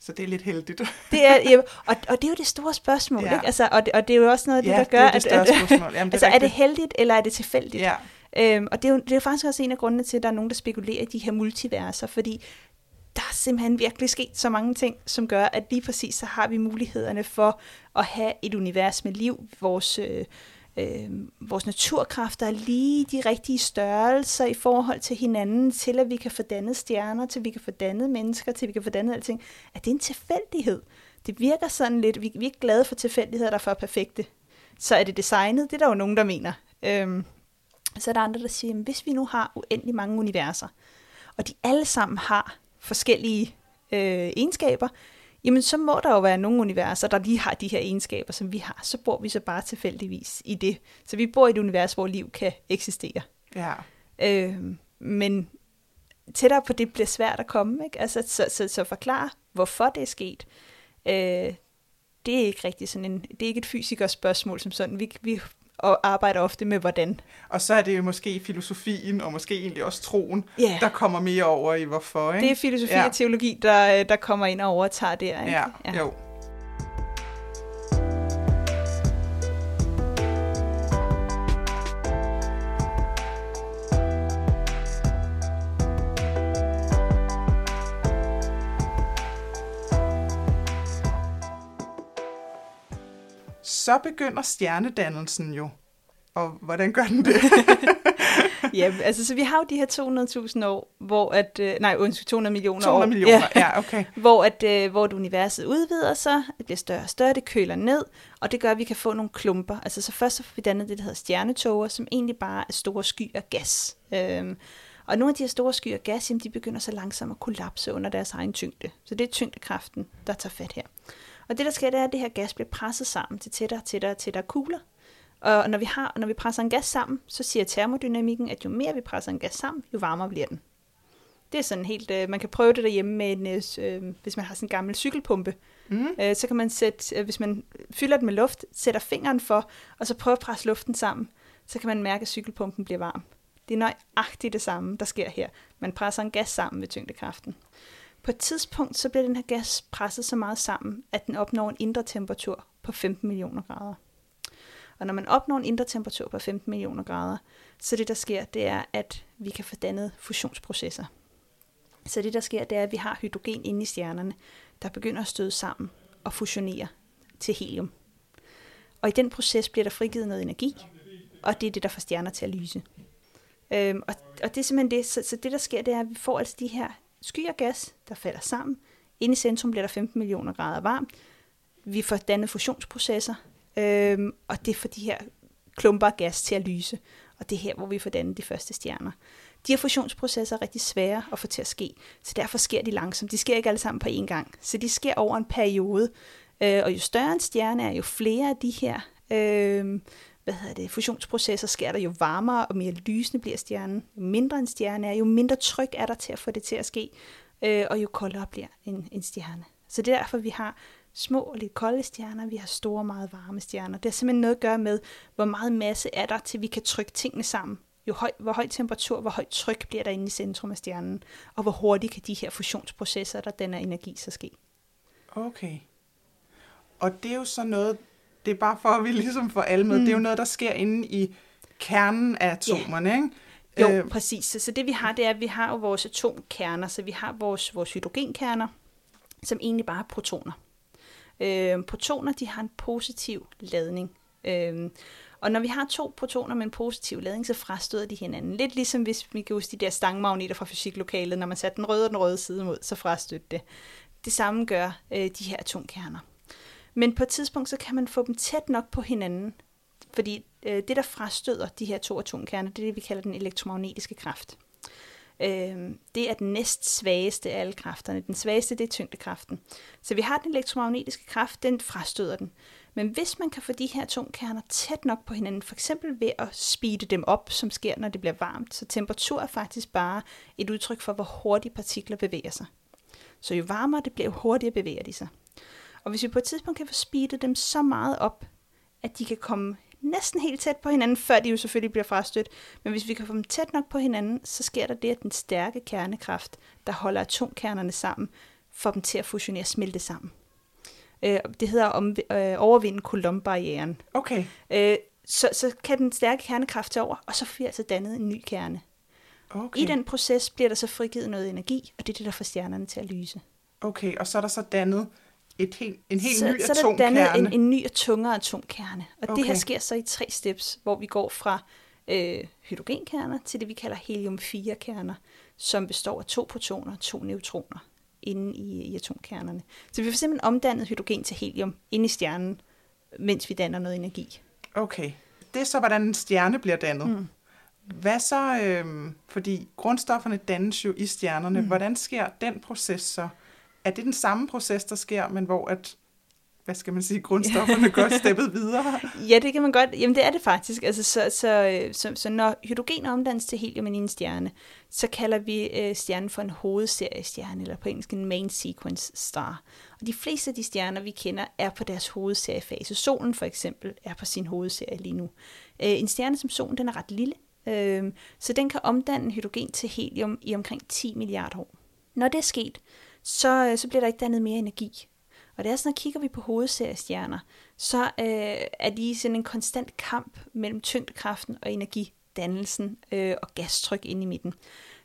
Så det er lidt heldigt. Det er, ja, og, og det er jo det store spørgsmål, Ja. ikke? Altså, og, det, og det er jo også noget af det, ja, der gør, det er det at, at, spørgsmål. Jamen, altså, er det rigtigt. heldigt, eller er det tilfældigt? Ja, Øhm, og det er, jo, det er jo faktisk også en af grundene til, at der er nogen, der spekulerer i de her multiverser, fordi der er simpelthen virkelig sket så mange ting, som gør, at lige præcis så har vi mulighederne for at have et univers med liv. Vores, øh, øh, vores naturkræfter er lige de rigtige størrelser i forhold til hinanden, til at vi kan få dannet stjerner, til vi kan få dannet mennesker, til vi kan få dannet alting. Er det en tilfældighed? Det virker sådan lidt, vi, vi er ikke glade for tilfældigheder, der er for perfekte. Så er det designet? Det er der jo nogen, der mener. Øhm, så er der andre, der siger, at hvis vi nu har uendelig mange universer, og de alle sammen har forskellige øh, egenskaber, jamen så må der jo være nogle universer, der lige har de her egenskaber, som vi har. Så bor vi så bare tilfældigvis i det. Så vi bor i et univers, hvor liv kan eksistere. ja. Øh, men tættere på det bliver svært at komme. Ikke? Altså, så, så, så forklare, hvorfor det er sket. Øh, det er ikke rigtig sådan en, det er ikke et fysikers spørgsmål som sådan. Vi, vi og arbejder ofte med hvordan. Og så er det jo måske filosofien, og måske egentlig også troen, Ja. der kommer mere over i hvorfor, ikke? Det er filosofi Ja. og teologi, der, der kommer ind og overtager der. Ikke? Ja, ja. jo. Så begynder stjernedannelsen jo. Og hvordan gør den det? ja, altså så vi har jo de her 200.000 år, hvor at, øh, nej, undskyld, 200 millioner 200 år. millioner, ja, ja okay. hvor, at, øh, hvor at universet udvider sig, det bliver større og større, det køler ned, og det gør, at vi kan få nogle klumper. Altså så først så får vi dannet det, der hedder stjernetoger, som egentlig bare er store skyer gas. Øhm, og nogle af de her store skyer gas, jamen, de begynder så langsomt at kollapse under deres egen tyngde. Så det er tyngdekraften, der tager fat her. Og det, der sker, det er, at det her gas bliver presset sammen til tættere, tættere, tættere kugler. Og når vi, har, når vi presser en gas sammen, så siger termodynamikken, at jo mere vi presser en gas sammen, jo varmere bliver den. Det er sådan helt, øh, man kan prøve det derhjemme med en, øh, hvis man har sådan en gammel cykelpumpe. Mm. Øh, så kan man sætte, øh, hvis man fylder den med luft, sætter fingeren for, og så prøver at presse luften sammen, så kan man mærke, at cykelpumpen bliver varm. Det er nøjagtigt det samme, der sker her. Man presser en gas sammen ved tyngdekraften. På et tidspunkt, så bliver den her gas presset så meget sammen, at den opnår en indre temperatur på 15 millioner grader. Og når man opnår en indre temperatur på 15 millioner grader, så det der sker, det er, at vi kan få dannet fusionsprocesser. Så det der sker, det er, at vi har hydrogen inde i stjernerne, der begynder at støde sammen og fusionere til helium. Og i den proces bliver der frigivet noget energi, og det er det, der får stjerner til at lyse. Øhm, og, og det er simpelthen det, så, så det der sker, det er, at vi får altså de her skyer gas, der falder sammen. Inde i centrum bliver der 15 millioner grader varmt. Vi får dannet fusionsprocesser, øhm, og det får de her klumper af gas til at lyse. Og det er her, hvor vi får dannet de første stjerner. De her fusionsprocesser er rigtig svære at få til at ske, så derfor sker de langsomt. De sker ikke alle sammen på én gang, så de sker over en periode. Øh, og jo større en stjerne er, jo flere af de her øh, hvad hedder det, fusionsprocesser sker der, jo varmere og mere lysende bliver stjernen. Jo mindre en stjerne er, jo mindre tryk er der til at få det til at ske, øh, og jo koldere bliver en, en stjerne. Så det er derfor, vi har små og lidt kolde stjerner, vi har store, meget varme stjerner. Det har simpelthen noget at gøre med, hvor meget masse er der, til vi kan trykke tingene sammen. Jo høj, hvor høj temperatur, hvor højt tryk bliver der inde i centrum af stjernen, og hvor hurtigt kan de her fusionsprocesser, der den energi, så ske. Okay. Og det er jo så noget, det er bare for, at vi ligesom får alle med. Mm. Det er jo noget, der sker inde i kernen af atomerne, ja. ikke? Jo, øh. præcis. Så, så det vi har, det er, at vi har jo vores atomkerner, så vi har vores, vores hydrogenkerner, som egentlig bare er protoner. Øh, protoner, de har en positiv ladning. Øh, og når vi har to protoner med en positiv ladning, så frastøder de hinanden. Lidt ligesom hvis vi kan huske de der stangmagneter fra fysiklokalet, når man satte den røde og den røde side mod, så frastødte det. Det samme gør øh, de her atomkerner. Men på et tidspunkt, så kan man få dem tæt nok på hinanden, fordi øh, det, der frastøder de her to atomkerner, det er det, vi kalder den elektromagnetiske kraft. Øh, det er den næst svageste af alle kræfterne. Den svageste, det er tyngdekraften. Så vi har den elektromagnetiske kraft, den frastøder den. Men hvis man kan få de her atomkerner tæt nok på hinanden, for eksempel ved at speede dem op, som sker, når det bliver varmt, så temperatur er faktisk bare et udtryk for, hvor hurtigt partikler bevæger sig. Så jo varmere det bliver, jo hurtigere bevæger de sig. Og hvis vi på et tidspunkt kan få speedet dem så meget op, at de kan komme næsten helt tæt på hinanden, før de jo selvfølgelig bliver frastødt. Men hvis vi kan få dem tæt nok på hinanden, så sker der det, at den stærke kernekraft, der holder atomkernerne sammen, får dem til at fusionere og smelte sammen. Øh, det hedder om, øh, overvinde Coulomb-barrieren. Okay. Øh, så, så kan den stærke kernekraft tage over, og så får vi altså dannet en ny kerne. Okay. I den proces bliver der så frigivet noget energi, og det er det, der får stjernerne til at lyse. Okay, og så er der så dannet et helt, en helt så, ny så atomkerne. Så er der dannet en, en ny og tungere atomkerne. Og okay. det her sker så i tre steps, hvor vi går fra øh, hydrogenkerner til det, vi kalder helium-4-kerner, som består af to protoner og to neutroner inde i, i atomkernerne. Så vi får simpelthen omdannet hydrogen til helium inde i stjernen, mens vi danner noget energi. Okay. Det er så, hvordan en stjerne bliver dannet. Mm. Hvad så, øh, fordi grundstofferne dannes jo i stjernerne. Mm. Hvordan sker den proces så? Er det den samme proces, der sker, men hvor at hvad skal man sige, grundstofferne går steppet videre? Ja, det kan man godt. Jamen, det er det faktisk. Altså, så, så, så, så når hydrogen omdannes til helium i en stjerne, så kalder vi øh, stjernen for en hovedseriestjerne, eller på engelsk en main sequence star. Og de fleste af de stjerner, vi kender, er på deres hovedseriefase. Solen for eksempel er på sin hovedserie lige nu. Øh, en stjerne som solen, den er ret lille, øh, så den kan omdanne hydrogen til helium i omkring 10 milliarder år. Når det er sket, så, øh, så bliver der ikke dannet mere energi. Og det er sådan, at kigger vi på hovedseriestjerner, så øh, er de sådan en konstant kamp mellem tyngdekraften og energidannelsen øh, og gastryk inde i midten.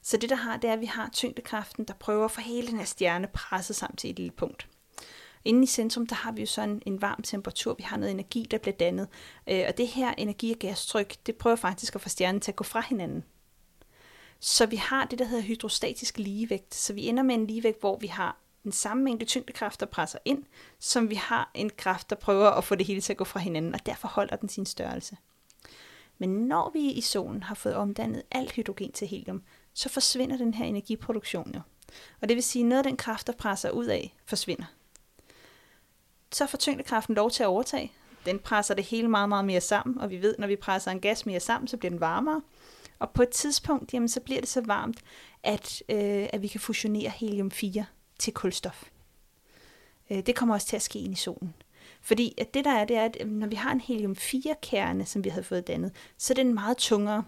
Så det der har, det er, at vi har tyngdekraften, der prøver at få hele den her stjerne presset sammen til et lille punkt. Inde i centrum, der har vi jo sådan en varm temperatur, vi har noget energi, der bliver dannet. Øh, og det her energi- og gastryk, det prøver faktisk at få stjernen til at gå fra hinanden. Så vi har det, der hedder hydrostatisk ligevægt. Så vi ender med en ligevægt, hvor vi har den samme mængde tyngdekraft, der presser ind, som vi har en kraft, der prøver at få det hele til at gå fra hinanden, og derfor holder den sin størrelse. Men når vi i solen har fået omdannet alt hydrogen til helium, så forsvinder den her energiproduktion jo. Og det vil sige, at noget af den kraft, der presser ud af, forsvinder. Så får tyngdekraften lov til at overtage. Den presser det hele meget, meget mere sammen, og vi ved, når vi presser en gas mere sammen, så bliver den varmere. Og på et tidspunkt, jamen, så bliver det så varmt, at, øh, at vi kan fusionere helium-4 til kulstof. Øh, det kommer også til at ske ind i solen. Fordi at det der er, det er, at øhm, når vi har en helium-4-kerne, som vi havde fået dannet, så er den meget tungere.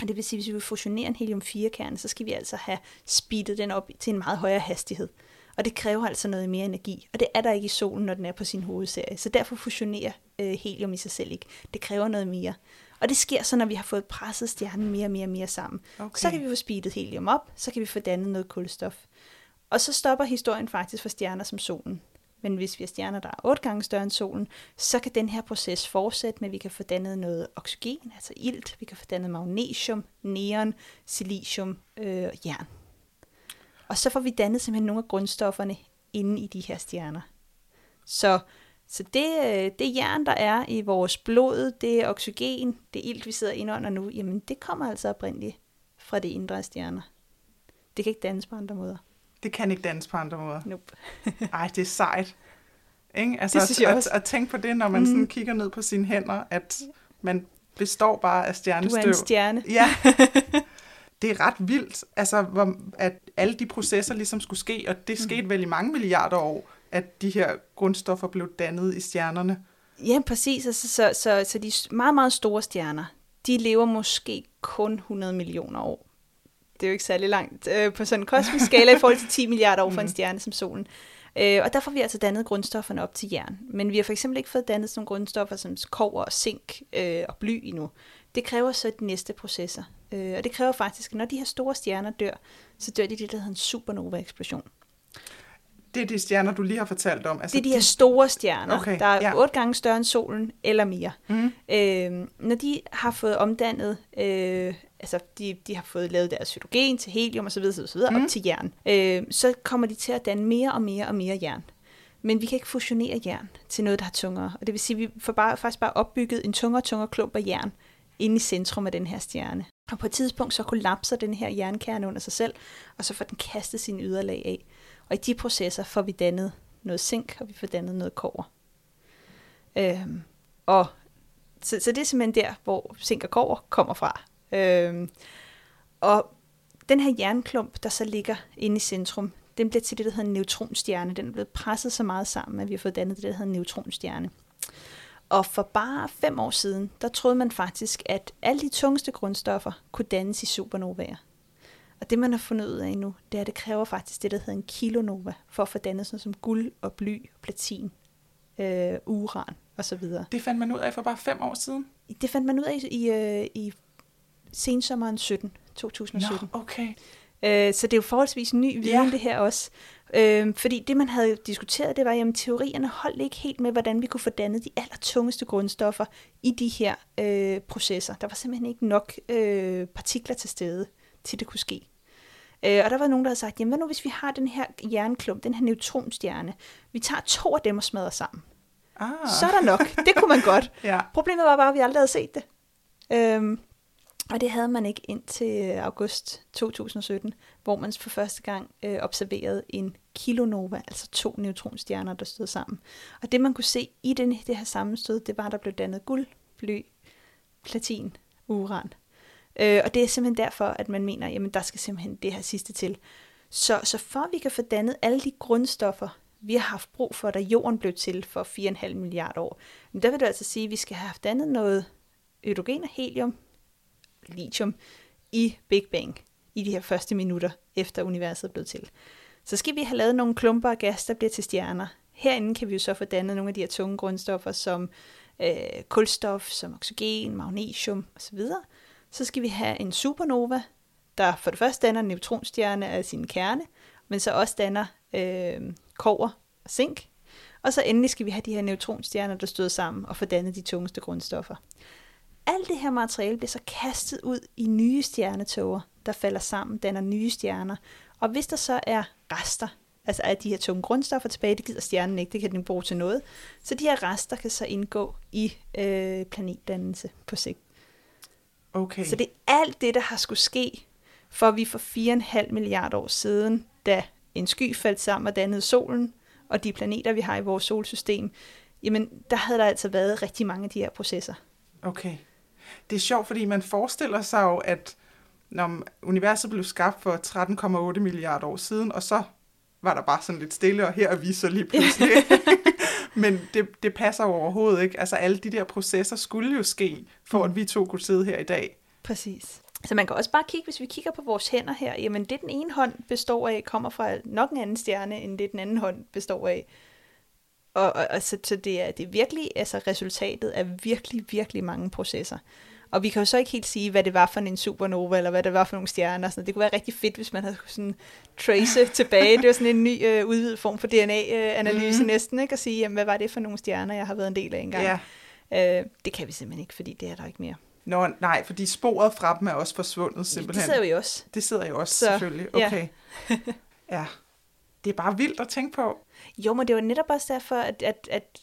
Og det vil sige, at hvis vi vil fusionere en helium-4-kerne, så skal vi altså have speedet den op til en meget højere hastighed. Og det kræver altså noget mere energi. Og det er der ikke i solen, når den er på sin hovedserie. Så derfor fusionerer øh, helium i sig selv ikke. Det kræver noget mere. Og det sker så, når vi har fået presset stjernen mere og mere og mere sammen. Okay. Så kan vi få speedet helium op, så kan vi få dannet noget kulstof. Og så stopper historien faktisk for stjerner som solen. Men hvis vi har stjerner, der er otte gange større end solen, så kan den her proces fortsætte med, at vi kan få dannet noget oxygen, altså ilt, vi kan få dannet magnesium, neon, silicium øh, og jern. Og så får vi dannet simpelthen nogle af grundstofferne inde i de her stjerner. Så, så det, øh, det jern, der er i vores blod, det oxygen, det ilt, vi sidder inde under nu, jamen det kommer altså oprindeligt fra de indre stjerner. Det kan ikke dannes på andre måder. Det kan ikke dannes på andre måder. Nope. Ej, det er sejt. Ikke? Altså, Det synes jeg at, også. at, at tænke på det, når man mm. sådan kigger ned på sine hænder, at man består bare af Du stjernestøv. er en stjerne. Ja. det er ret vildt, altså, hvor, at alle de processer ligesom skulle ske, og det skete vel i mange milliarder år, at de her grundstoffer blev dannet i stjernerne. Ja, præcis. Altså, så, så, så de meget, meget store stjerner, de lever måske kun 100 millioner år. Det er jo ikke særlig langt øh, på sådan en kosmisk skala i forhold til 10 milliarder år for en stjerne som solen. Øh, og derfor har vi altså dannet grundstofferne op til jern. Men vi har for eksempel ikke fået dannet sådan nogle grundstoffer som kover og zink øh, og bly endnu. Det kræver så de næste processer. Øh, og det kræver faktisk, at når de her store stjerner dør, så dør de i det, der hedder en supernova-eksplosion. Det er de stjerner, du lige har fortalt om. Altså, Det er de her store stjerner, Okay, der er ja. otte gange større end solen eller mere. Mm. Øh, når de har fået omdannet, øh, altså de, de har fået lavet deres hydrogen til helium osv., osv. Mm. op til jern, øh, så kommer de til at danne mere og mere og mere jern. Men vi kan ikke fusionere jern til noget, der er tungere. Og det vil sige, at vi får bare, faktisk bare opbygget en tungere og tungere klump af jern inde i centrum af den her stjerne. Og på et tidspunkt så kollapser den her jernkerne under sig selv, og så får den kastet sin yderlag af. Og i de processer får vi dannet noget zink, og vi får dannet noget kover. Øhm, og så, så det er simpelthen der, hvor zink og kover kommer fra. Øhm, og den her jernklump, der så ligger inde i centrum, den bliver til det, der hedder en neutronstjerne. Den er blevet presset så meget sammen, at vi har fået dannet det, der hedder en neutronstjerne. Og for bare fem år siden, der troede man faktisk, at alle de tungeste grundstoffer kunne dannes i supernovaer. Og det, man har fundet ud af nu, det er, at det kræver faktisk det, der hedder en kilonova, for at få dannet sådan som guld og bly, platin, øh, uran osv. Det fandt man ud af for bare fem år siden. Det fandt man ud af i, i, øh, i sensommeren 17, 2017. Nå, okay. Øh, så det er jo forholdsvis ny viden, Ja. det her også. Øh, fordi det, man havde diskuteret, det var, at teorierne holdt ikke helt med, hvordan vi kunne få dannet de allertungeste grundstoffer i de her øh, processer. Der var simpelthen ikke nok øh, partikler til stede, til det kunne ske. Øh, og der var nogen, der havde sagt, jamen hvad nu hvis vi har den her jernklump, den her neutronstjerne, vi tager to af dem og smadrer sammen. Ah. Så er der nok. Det kunne man godt. Ja. Problemet var bare, at vi aldrig havde set det. Øhm, og det havde man ikke indtil øh, august 2017, hvor man for første gang øh, observerede en kilonova, altså to neutronstjerner, der stod sammen. Og det man kunne se i den, det her sammenstød, det var, at der blev dannet guld, bly, platin, uran. Øh, og det er simpelthen derfor, at man mener, jamen der skal simpelthen det her sidste til. Så, så for at vi kan få dannet alle de grundstoffer, vi har haft brug for, da jorden blev til for 4,5 milliarder år, men der vil det altså sige, at vi skal have haft dannet noget hydrogen og helium, lithium, i Big Bang, i de her første minutter, efter universet blev til. Så skal vi have lavet nogle klumper af gas, der bliver til stjerner. Herinde kan vi jo så få dannet nogle af de her tunge grundstoffer, som øh, kulstof, som oxygen, magnesium osv. Så skal vi have en supernova, der for det første danner en neutronstjerne af sin kerne, men så også danner øh, kover og zink. Og så endelig skal vi have de her neutronstjerner, der støder sammen og får dannet de tungeste grundstoffer. Alt det her materiale bliver så kastet ud i nye stjernetåger, der falder sammen, danner nye stjerner. Og hvis der så er rester, altså af de her tunge grundstoffer tilbage, det gider stjernen ikke, det kan den bruge til noget. Så de her rester kan så indgå i øh, planetdannelse på sigt. Okay. Så det er alt det, der har skulle ske, for vi for 4,5 milliarder år siden, da en sky faldt sammen og dannede solen, og de planeter, vi har i vores solsystem, jamen der havde der altså været rigtig mange af de her processer. Okay. Det er sjovt, fordi man forestiller sig jo, at når universet blev skabt for 13,8 milliarder år siden, og så var der bare sådan lidt stille, og her er vi så lige pludselig. Men det, det passer jo overhovedet ikke. Altså alle de der processer skulle jo ske, for at vi to kunne sidde her i dag. Præcis. Så man kan også bare kigge, hvis vi kigger på vores hænder her, jamen det den ene hånd består af, kommer fra nok en anden stjerne, end det den anden hånd består af. Og, og, og så, så det er, det er virkelig altså resultatet af virkelig, virkelig mange processer. Og vi kan jo så ikke helt sige, hvad det var for en supernova, eller hvad det var for nogle stjerner. Sådan. Det kunne være rigtig fedt, hvis man havde sådan trace tilbage. Det var sådan en ny øh, udvidet form for DNA-analyse mm. næsten, ikke? at sige, jamen, hvad var det for nogle stjerner, jeg har været en del af engang. Ja. Øh, det kan vi simpelthen ikke, fordi det er der ikke mere. Nå, nej, fordi sporet fra dem er også forsvundet simpelthen. Det sidder jo også. Det sidder jo også, så, selvfølgelig. Okay. Ja. ja. Det er bare vildt at tænke på. Jo, men det var netop også derfor, at, at, at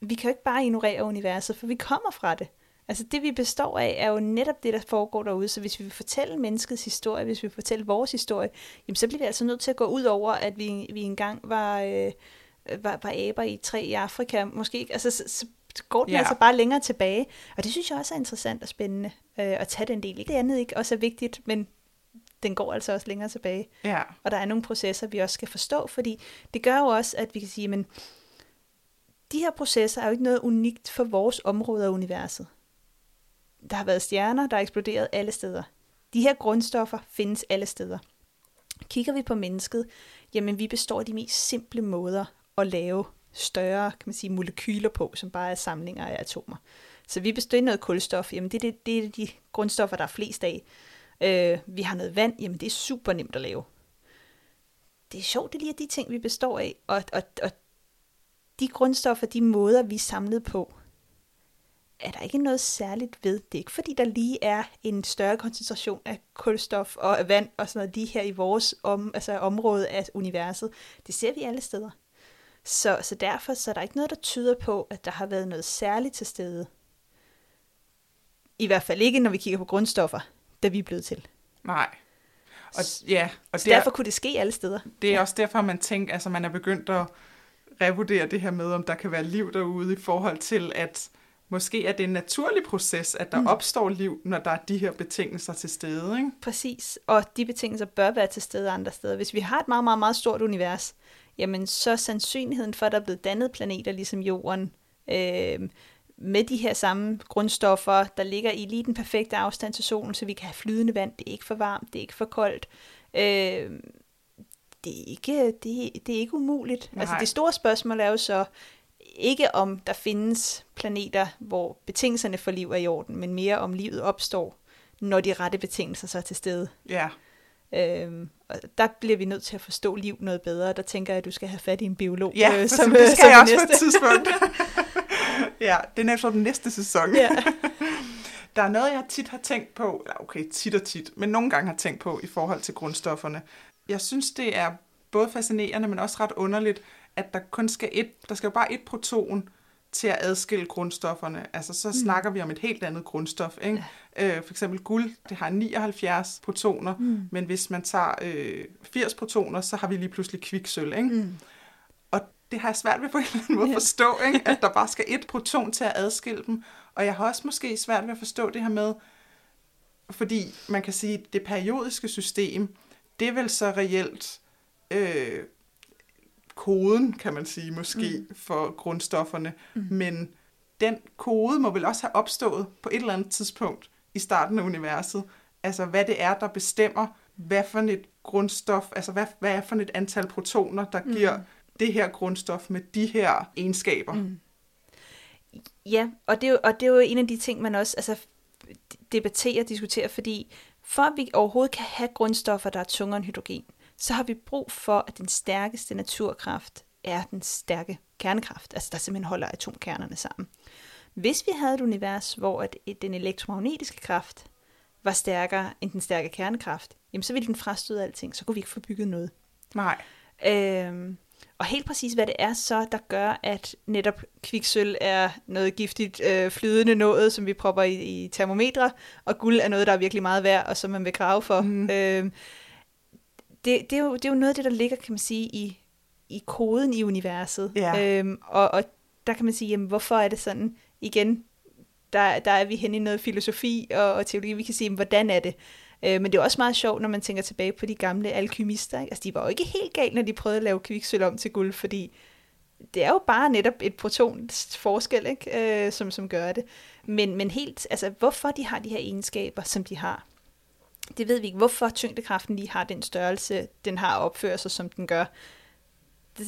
vi kan jo ikke bare ignorere universet, for vi kommer fra det. Altså det, vi består af, er jo netop det, der foregår derude. Så hvis vi vil fortælle menneskets historie, hvis vi vil fortælle vores historie, jamen så bliver vi altså nødt til at gå ud over, at vi, vi engang var, øh, var, var aber i træ i Afrika. Måske ikke. Altså, så, så går den ja. altså bare længere tilbage. Og det synes jeg også er interessant og spændende øh, at tage den del. Det andet ikke også er vigtigt, men den går altså også længere tilbage. Ja. Og der er nogle processer, vi også skal forstå, fordi det gør jo også, at vi kan sige, men de her processer er jo ikke noget unikt for vores område af universet. Der har været stjerner, der er eksploderet alle steder. De her grundstoffer findes alle steder. Kigger vi på mennesket, jamen vi består af de mest simple måder at lave større kan man sige, molekyler på, som bare er samlinger af atomer. Så vi består af noget kulstof, jamen det, det, det er de grundstoffer, der er flest af. Øh, vi har noget vand, jamen det er super nemt at lave. Det er sjovt, det er de ting, vi består af, og, og, og de grundstoffer, de måder, vi er samlet på, er der ikke noget særligt ved. Det ikke fordi, der lige er en større koncentration af kulstof og af vand og sådan noget lige her i vores om, altså område af universet. Det ser vi alle steder. Så, så derfor så er der ikke noget, der tyder på, at der har været noget særligt til stede. I hvert fald ikke, når vi kigger på grundstoffer, da vi er blevet til. Nej. Og, ja, og så der, derfor kunne det ske alle steder. Det er ja. også derfor, man tænker, altså man er begyndt at revurdere det her med, om der kan være liv derude i forhold til, at måske er det en naturlig proces, at der mm. opstår liv, når der er de her betingelser til stede. Ikke? Præcis, og de betingelser bør være til stede andre steder. Hvis vi har et meget, meget, meget stort univers, jamen så sandsynligheden for, at der er blevet dannet planeter ligesom Jorden, øh, med de her samme grundstoffer, der ligger i lige den perfekte afstand til solen, så vi kan have flydende vand, det er ikke for varmt, det er ikke for koldt. Øh, det er ikke, det, det er ikke umuligt. Nej. Altså det store spørgsmål er jo så, ikke om der findes planeter, hvor betingelserne for liv er i orden, men mere om livet opstår, når de rette betingelser så er til stede. Ja. Øhm, og der bliver vi nødt til at forstå liv noget bedre. Der tænker jeg, at du skal have fat i en biolog. Ja, øh, som, det skal som jeg også næste. på et tidspunkt. ja, det er næsten den næste sæson. Ja. Der er noget, jeg tit har tænkt på, eller okay, tit og tit, men nogle gange har tænkt på i forhold til grundstofferne. Jeg synes, det er både fascinerende, men også ret underligt, at der kun skal et, der skal jo bare et proton til at adskille grundstofferne. Altså så mm. snakker vi om et helt andet grundstof. Ikke? Ja. Øh, for eksempel guld, det har 79 protoner, mm. men hvis man tager øh, 80 protoner, så har vi lige pludselig kviksøl. Ikke? Mm. Og det har jeg svært ved på en eller anden måde at forstå, ikke? at der bare skal et proton til at adskille dem. Og jeg har også måske svært ved at forstå det her med, fordi man kan sige, at det periodiske system, det er vel så reelt øh, koden, kan man sige, måske mm. for grundstofferne. Mm. Men den kode må vel også have opstået på et eller andet tidspunkt i starten af universet. Altså, hvad det er, der bestemmer, hvad for et grundstof, altså hvad, hvad er for et antal protoner, der mm. giver det her grundstof med de her egenskaber. Mm. Ja, og det, er jo, og det er jo en af de ting, man også altså, debatterer og diskuterer, fordi for at vi overhovedet kan have grundstoffer, der er tungere end hydrogen, så har vi brug for, at den stærkeste naturkraft er den stærke kernekraft, altså der simpelthen holder atomkernerne sammen. Hvis vi havde et univers, hvor at den elektromagnetiske kraft var stærkere end den stærke kernekraft, jamen så ville den frastøde alting, så kunne vi ikke få bygget noget. Nej. Øhm, og helt præcis, hvad det er så, der gør, at netop kviksøl er noget giftigt øh, flydende noget, som vi propper i, i termometre, og guld er noget, der er virkelig meget værd, og som man vil grave for. Mm. Øhm, det, det, er jo, det er jo noget af det, der ligger, kan man sige, i, i koden i universet. Ja. Øhm, og, og der kan man sige, jamen, hvorfor er det sådan? Igen, der, der er vi hen i noget filosofi og, og teologi. Vi kan sige, jamen, hvordan er det? Øh, men det er også meget sjovt, når man tænker tilbage på de gamle alkymister. Ikke? Altså, de var jo ikke helt galt, når de prøvede at lave kviksøl om til guld, fordi det er jo bare netop et protons forskel, ikke? Øh, som, som gør det. Men, men helt, altså, hvorfor de har de her egenskaber, som de har, det ved vi ikke. Hvorfor tyngdekraften lige har den størrelse, den har opført sig, som den gør. Det,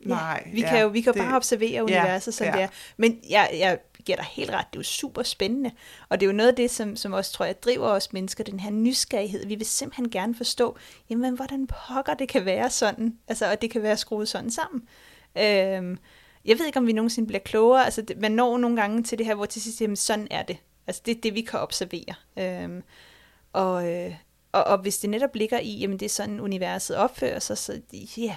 Nej, vi ja, kan jo vi kan det- bare observere universet, som ja. det er. Men jeg, jeg giver dig helt ret, det er jo super spændende. Og det er jo noget af det, som, som også tror jeg driver os mennesker, den her nysgerrighed. Vi vil simpelthen gerne forstå, jamen hvordan pokker det kan være sådan, altså, og det kan være skruet sådan sammen. Øhm, jeg ved ikke, om vi nogensinde bliver klogere. Altså, det, man når nogle gange til det her, hvor til sidst, jamen sådan er det. Altså, det er det, vi kan observere. Øhm, og, øh, og, og hvis det netop ligger i, jamen det er sådan, universet opfører sig, så ja,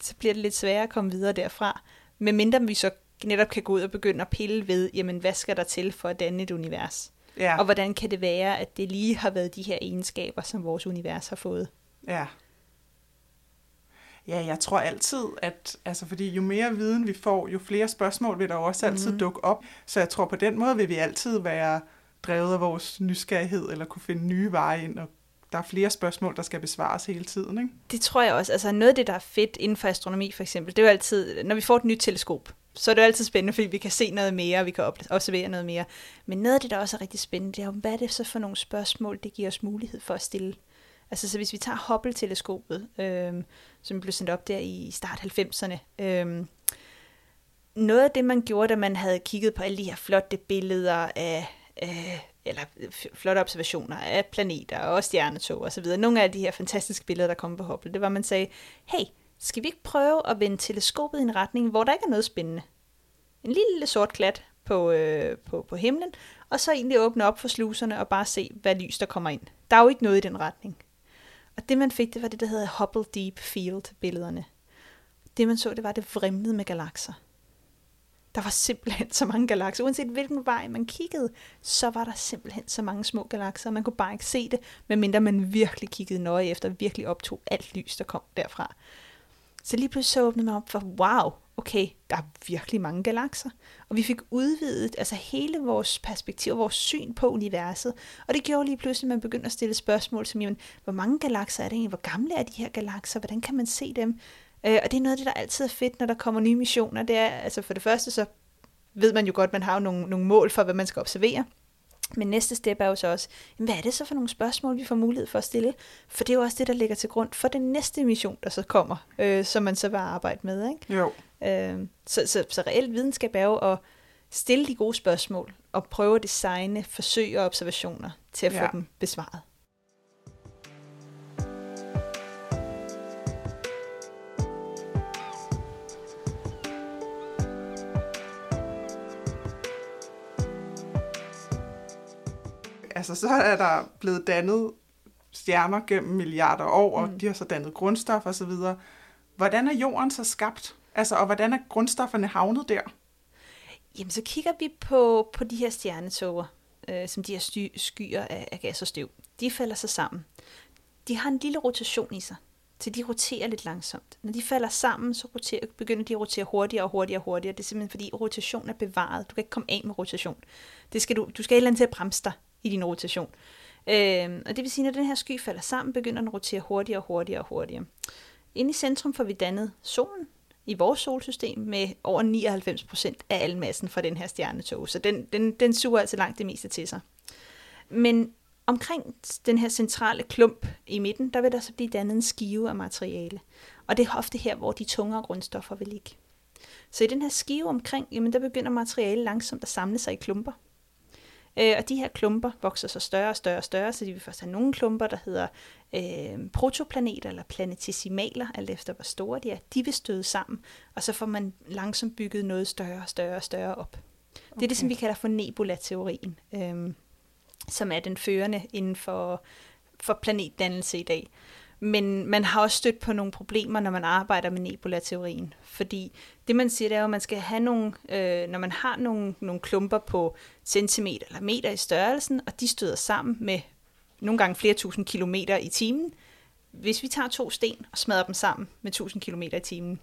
så bliver det lidt sværere at komme videre derfra. Men mindre vi så netop kan gå ud og begynde at pille ved, jamen hvad skal der til for at danne et univers? Ja, Og hvordan kan det være, at det lige har været de her egenskaber, som vores univers har fået? ja. Ja, jeg tror altid, at altså fordi jo mere viden vi får, jo flere spørgsmål vil der også altid Mhm. mm. dukke op. Så jeg tror på den måde vil vi altid være drevet af vores nysgerrighed, eller kunne finde nye veje ind, og der er flere spørgsmål, der skal besvares hele tiden, ikke? Det tror jeg også. Altså noget af det, der er fedt inden for astronomi for eksempel, det er jo altid, når vi får et nyt teleskop, så er det jo altid spændende, fordi vi kan se noget mere, og vi kan observere noget mere. Men noget af det, der også er rigtig spændende, det er jo, hvad er det så for nogle spørgsmål, det giver os mulighed for at stille? Altså så hvis vi tager Hubble-teleskopet, øh, som blev sendt op der i start 90'erne, øh, noget af det, man gjorde, da man havde kigget på alle de her flotte billeder af, af eller øh, flotte observationer af planeter og stjernetog osv., nogle af de her fantastiske billeder, der kom på Hubble, det var, at man sagde, hey, skal vi ikke prøve at vende teleskopet i en retning, hvor der ikke er noget spændende? En lille sort klat på, øh, på, på himlen, og så egentlig åbne op for sluserne og bare se, hvad lys der kommer ind. Der er jo ikke noget i den retning. Og det man fik, det var det, der hedder Hubble Deep Field-billederne. Det man så, det var, det vrimlede med galakser. Der var simpelthen så mange galakser. Uanset hvilken vej man kiggede, så var der simpelthen så mange små galakser. Man kunne bare ikke se det, medmindre man virkelig kiggede nøje efter, virkelig optog alt lys, der kom derfra. Så lige pludselig så åbnede man op for, wow, okay, der er virkelig mange galakser. Og vi fik udvidet altså hele vores perspektiv, vores syn på universet. Og det gjorde lige pludselig, at man begyndte at stille spørgsmål som, jamen, hvor mange galakser er det egentlig? Hvor gamle er de her galakser? Hvordan kan man se dem? Øh, og det er noget af det, der altid er fedt, når der kommer nye missioner. Det er, altså for det første, så ved man jo godt, man har jo nogle, nogle mål for, hvad man skal observere. Men næste step er jo så også, jamen, hvad er det så for nogle spørgsmål, vi får mulighed for at stille? For det er jo også det, der ligger til grund for den næste mission, der så kommer, øh, som man så vil arbejde med. Ikke? Jo. Øh, så, så, så reelt videnskab er jo at stille de gode spørgsmål og prøve at designe forsøg og observationer til at ja. Få dem besvaret. Altså, så er der blevet dannet stjerner gennem milliarder år, og Mm. de har så dannet grundstof og så videre. Hvordan er jorden så skabt? Altså, og hvordan er grundstofferne havnet der? Jamen, så kigger vi på, på de her stjernetoger, øh, som de her sty- skyer af, af gas og støv. De falder sig sammen. De har en lille rotation i sig, så de roterer lidt langsomt. Når de falder sammen, så roterer, begynder de at rotere hurtigere og hurtigere og hurtigere. Det er simpelthen fordi rotation er bevaret. Du kan ikke komme af med rotation. Det skal du, du skal et eller andet til at bremse dig i din rotation. Øh, og det vil sige, når den her sky falder sammen, begynder den at rotere hurtigere og hurtigere og hurtigere. Inde i centrum får vi dannet solen i vores solsystem med over 99% af al massen fra den her stjernetog. Så den, den, den suger altså langt det meste til sig. Men omkring den her centrale klump i midten, der vil der så blive dannet en skive af materiale. Og det er ofte her, hvor de tungere grundstoffer vil ligge. Så i den her skive omkring, jamen der begynder materiale langsomt at samle sig i klumper. Øh, og de her klumper vokser så større og større og større, så de vil først have nogle klumper, der hedder øh, protoplaneter eller planetesimaler, alt efter hvor store de er. De vil støde sammen, og så får man langsomt bygget noget større og større og større op. Okay. Det er det, som vi kalder for nebula-teorien, øh, som er den førende inden for, for planetdannelse i dag. Men man har også stødt på nogle problemer, når man arbejder med nebula-teorien. Fordi det, man siger, det er jo, at man skal have nogle, øh, når man har nogle, nogle klumper på centimeter eller meter i størrelsen, og de støder sammen med nogle gange flere tusind kilometer i timen. Hvis vi tager to sten og smadrer dem sammen med 1000 kilometer i timen,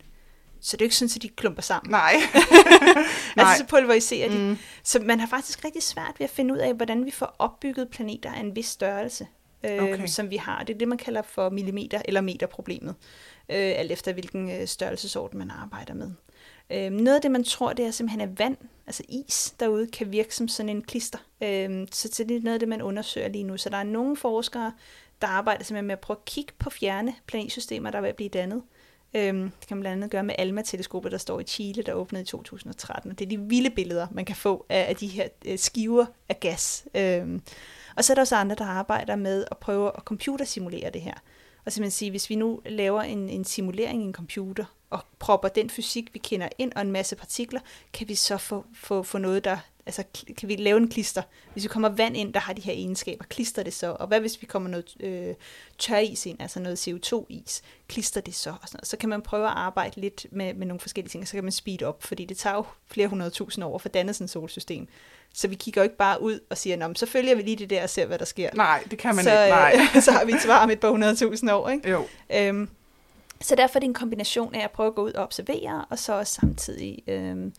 så det er jo ikke sådan, at de klumper sammen. Nej. altså så pulveriserer de. Mm. Så man har faktisk rigtig svært ved at finde ud af, hvordan vi får opbygget planeter af en vis størrelse øh, okay. som vi har. Det er det, man kalder for millimeter- eller meterproblemet, øh, alt efter hvilken øh, størrelsesorden man arbejder med. Øh, noget af det, man tror, det er simpelthen, at vand, altså is derude, kan virke som sådan en klister. Øh, så, det er noget af det, man undersøger lige nu. Så der er nogle forskere, der arbejder simpelthen med at prøve at kigge på fjerne planetsystemer, der vil blive dannet. Øhm, det kan man blandt andet gøre med ALMA-teleskopet, der står i Chile, der åbnede i 2013. Og det er de vilde billeder, man kan få af, af de her øh, skiver af gas. Øhm, og så er der også andre, der arbejder med at prøve at computersimulere det her. Og simpelthen sige, hvis vi nu laver en, en simulering i en computer, og propper den fysik, vi kender ind, og en masse partikler, kan vi så få, få, få noget, der, altså kan vi lave en klister. Hvis vi kommer vand ind, der har de her egenskaber, klister det så. Og hvad hvis vi kommer noget øh, tøris ind, altså noget CO2-is, klister det så. Og sådan noget. Så kan man prøve at arbejde lidt med, med nogle forskellige ting, og så kan man speed op, fordi det tager jo flere hundrede tusind år for at danne sådan et solsystem. Så vi kigger jo ikke bare ud og siger, så følger vi lige det der og ser, hvad der sker. Nej, det kan man så, ikke. Nej. så har vi et svar om et par hundredtusind år. Ikke? Jo. Øhm, så derfor er det en kombination af at prøve at gå ud og observere, og så også samtidig øhm,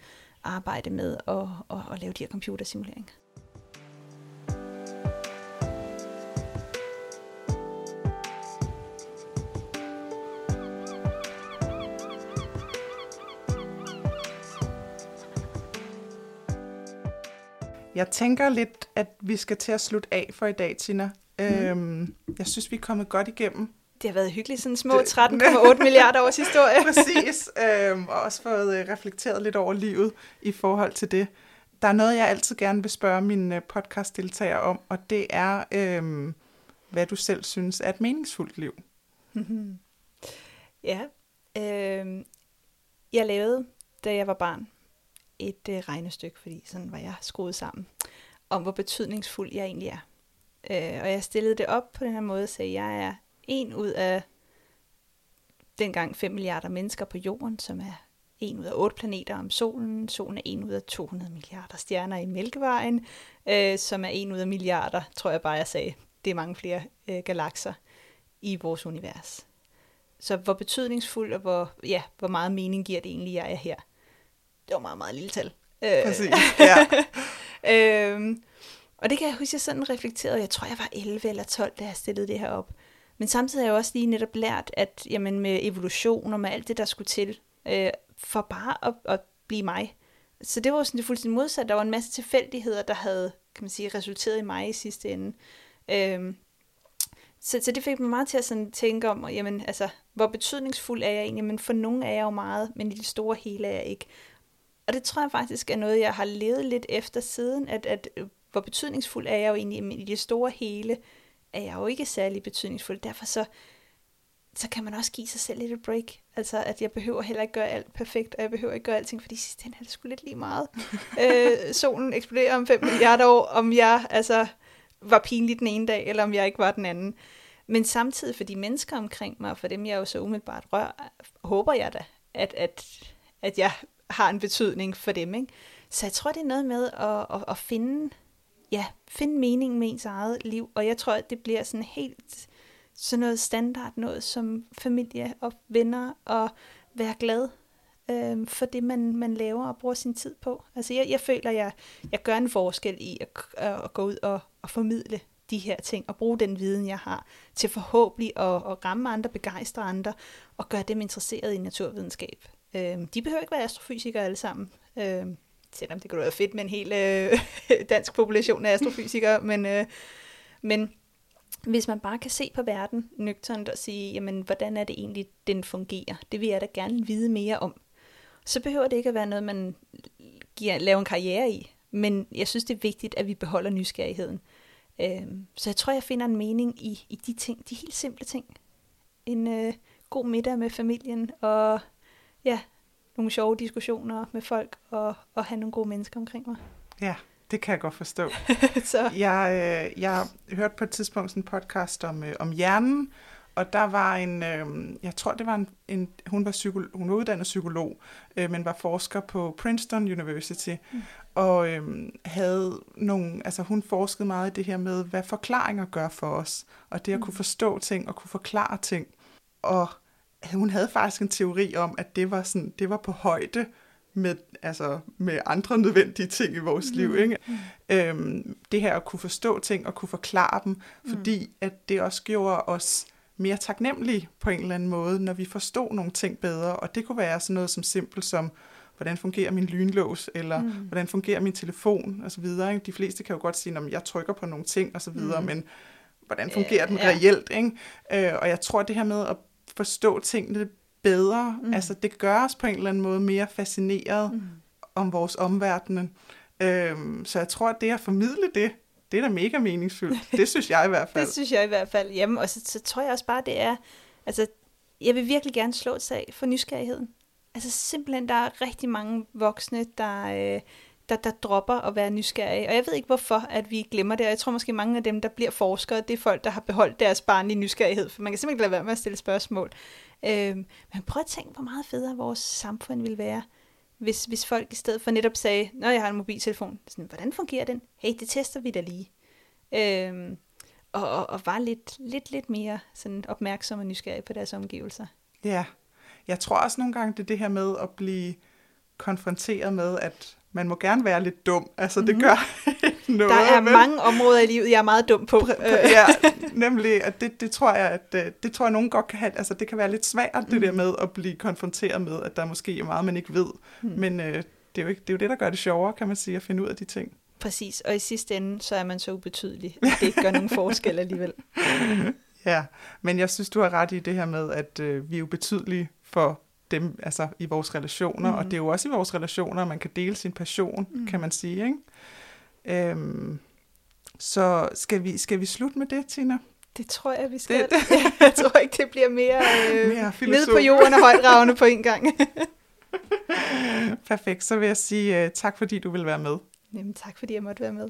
arbejde med at, at, at lave de her computersimuleringer. Jeg tænker lidt, at vi skal til at slutte af for i dag, Tina. Mm. Øhm, jeg synes, vi er kommet godt igennem. Det har været hyggeligt, sådan små 13,8 milliarder års historie. Præcis, øhm, og også fået øh, reflekteret lidt over livet i forhold til det. Der er noget, jeg altid gerne vil spørge mine øh, podcastdeltagere om, og det er, øhm, hvad du selv synes er et meningsfuldt liv. ja, øh, jeg lavede, da jeg var barn, et øh, regnestykke, fordi sådan var jeg skruet sammen, om hvor betydningsfuld jeg egentlig er. Øh, og jeg stillede det op på den her måde, så jeg er en ud af dengang 5 milliarder mennesker på jorden, som er en ud af otte planeter om solen. Solen er en ud af 200 milliarder stjerner i Mælkevejen, øh, som er en ud af milliarder, tror jeg bare, jeg sagde. Det er mange flere øh, galakser i vores univers. Så hvor betydningsfuld og hvor, ja, hvor meget mening giver det egentlig, jeg er her det var meget, meget lille tal. Øh, Præcis, ja. øhm, og det kan jeg huske, jeg sådan reflekterede. Jeg tror, jeg var 11 eller 12, da jeg stillede det her op. Men samtidig har jeg også lige netop lært, at jamen, med evolution og med alt det, der skulle til, øh, for bare at, at blive mig. Så det var sådan det fuldstændig modsat. Der var en masse tilfældigheder, der havde kan man sige, resulteret i mig i sidste ende. Øhm, så, så det fik mig meget til at sådan tænke om, jamen, altså, hvor betydningsfuld er jeg egentlig? Men for nogle er jeg jo meget, men i det store hele er jeg ikke. Og det tror jeg faktisk er noget, jeg har levet lidt efter siden, at, at øh, hvor betydningsfuld er jeg jo egentlig, men i det store hele er jeg jo ikke særlig betydningsfuld. Derfor så, så kan man også give sig selv lidt et break. Altså, at jeg behøver heller ikke gøre alt perfekt, og jeg behøver ikke gøre alting, fordi sidst er det sgu lidt lige meget. øh, solen eksploderer om 5 milliarder år, om jeg altså var pinlig den ene dag, eller om jeg ikke var den anden. Men samtidig for de mennesker omkring mig, og for dem jeg jo så umiddelbart rør, håber jeg da, at, at, at jeg har en betydning for dem. Ikke? Så jeg tror, det er noget med at, at, at finde, ja, finde mening med ens eget liv, og jeg tror, at det bliver sådan helt sådan noget standard, noget som familie og venner, og være glad øh, for det, man, man laver og bruger sin tid på. Altså jeg, jeg føler, jeg, jeg gør en forskel i at, at gå ud og, og formidle de her ting, og bruge den viden, jeg har, til forhåbentlig at, at ramme andre, begejstre andre, og gøre dem interesseret i naturvidenskab. Øh, de behøver ikke være astrofysikere alle sammen. Øh, selvom det kunne være fedt med en hel øh, dansk population af astrofysikere, men, øh, men hvis man bare kan se på verden nøgternt og sige, jamen, hvordan er det egentlig, den fungerer? Det vil jeg da gerne vide mere om. Så behøver det ikke at være noget, man giver, laver en karriere i. Men jeg synes, det er vigtigt, at vi beholder nysgerrigheden. Øh, så jeg tror, jeg finder en mening i, i de ting, de helt simple ting. En øh, god middag med familien, og ja, nogle sjove diskussioner med folk, og, og have nogle gode mennesker omkring mig. Ja, det kan jeg godt forstå. så. Jeg, øh, jeg hørte på et tidspunkt sådan en podcast om, øh, om hjernen, og der var en, øh, jeg tror det var en, en hun, var psykolog, hun var uddannet psykolog, øh, men var forsker på Princeton University, mm. og øh, havde nogle, altså hun forskede meget i det her med, hvad forklaringer gør for os, og det at mm. kunne forstå ting og kunne forklare ting. Og hun havde faktisk en teori om, at det var, sådan, det var på højde med, altså, med andre nødvendige ting i vores mm. liv. Ikke? Mm. Øhm, det her at kunne forstå ting og kunne forklare dem, mm. fordi at det også gjorde os mere taknemmelige på en eller anden måde, når vi forstod nogle ting bedre. Og det kunne være sådan noget som simpelt som, hvordan fungerer min lynlås, eller mm. hvordan fungerer min telefon, og så videre. Ikke? De fleste kan jo godt sige, at jeg trykker på nogle ting, og så videre, mm. men hvordan fungerer den ja. reelt? Ikke? Øh, og jeg tror, det her med at forstå tingene bedre, mm. altså det gør os på en eller anden måde mere fascineret mm. om vores omverden. Øhm, så jeg tror, at det at formidle det, det er da mega meningsfuldt. Det synes jeg i hvert fald. det synes jeg i hvert fald. Jamen, og så, så tror jeg også bare, det er, altså, jeg vil virkelig gerne slå et sag for nysgerrigheden. Altså simpelthen, der er rigtig mange voksne, der, øh, der, der dropper at være nysgerrige. Og jeg ved ikke, hvorfor at vi glemmer det. Og jeg tror måske, mange af dem, der bliver forskere, det er folk, der har beholdt deres barnlige nysgerrighed. For man kan simpelthen ikke lade være med at stille spørgsmål. Øh, men prøv at tænke, hvor meget federe vores samfund ville være, hvis, hvis folk i stedet for netop sagde, når jeg har en mobiltelefon, sådan, hvordan fungerer den? Hey, det tester vi da lige. Øh, og, og, og var lidt, lidt, lidt mere sådan opmærksom og nysgerrig på deres omgivelser. Ja, jeg tror også nogle gange, det er det her med at blive konfronteret med, at man må gerne være lidt dum. Altså, det mm-hmm. gør noget. Der er men... mange områder i livet, jeg er meget dum på. ja, nemlig, at det, det tror jeg, at øh, det tror jeg, nogen godt kan have. Altså, det kan være lidt svært, mm. det der med at blive konfronteret med, at der måske er meget, man ikke ved. Mm. Men øh, det, er jo ikke, det er jo det, der gør det sjovere, kan man sige, at finde ud af de ting. Præcis, og i sidste ende, så er man så ubetydelig, at det ikke gør nogen forskel alligevel. ja, men jeg synes, du har ret i det her med, at øh, vi er ubetydelige for dem, altså i vores relationer, mm. og det er jo også i vores relationer, at man kan dele sin passion, mm. kan man sige, ikke? Øhm, så skal vi, skal vi slutte med det, Tina? Det tror jeg, vi skal. Det, det. jeg tror ikke, det bliver mere, øh, mere ned på jorden og højdragende på en gang. Perfekt, så vil jeg sige uh, tak, fordi du vil være med. Jamen, tak fordi jeg måtte være med.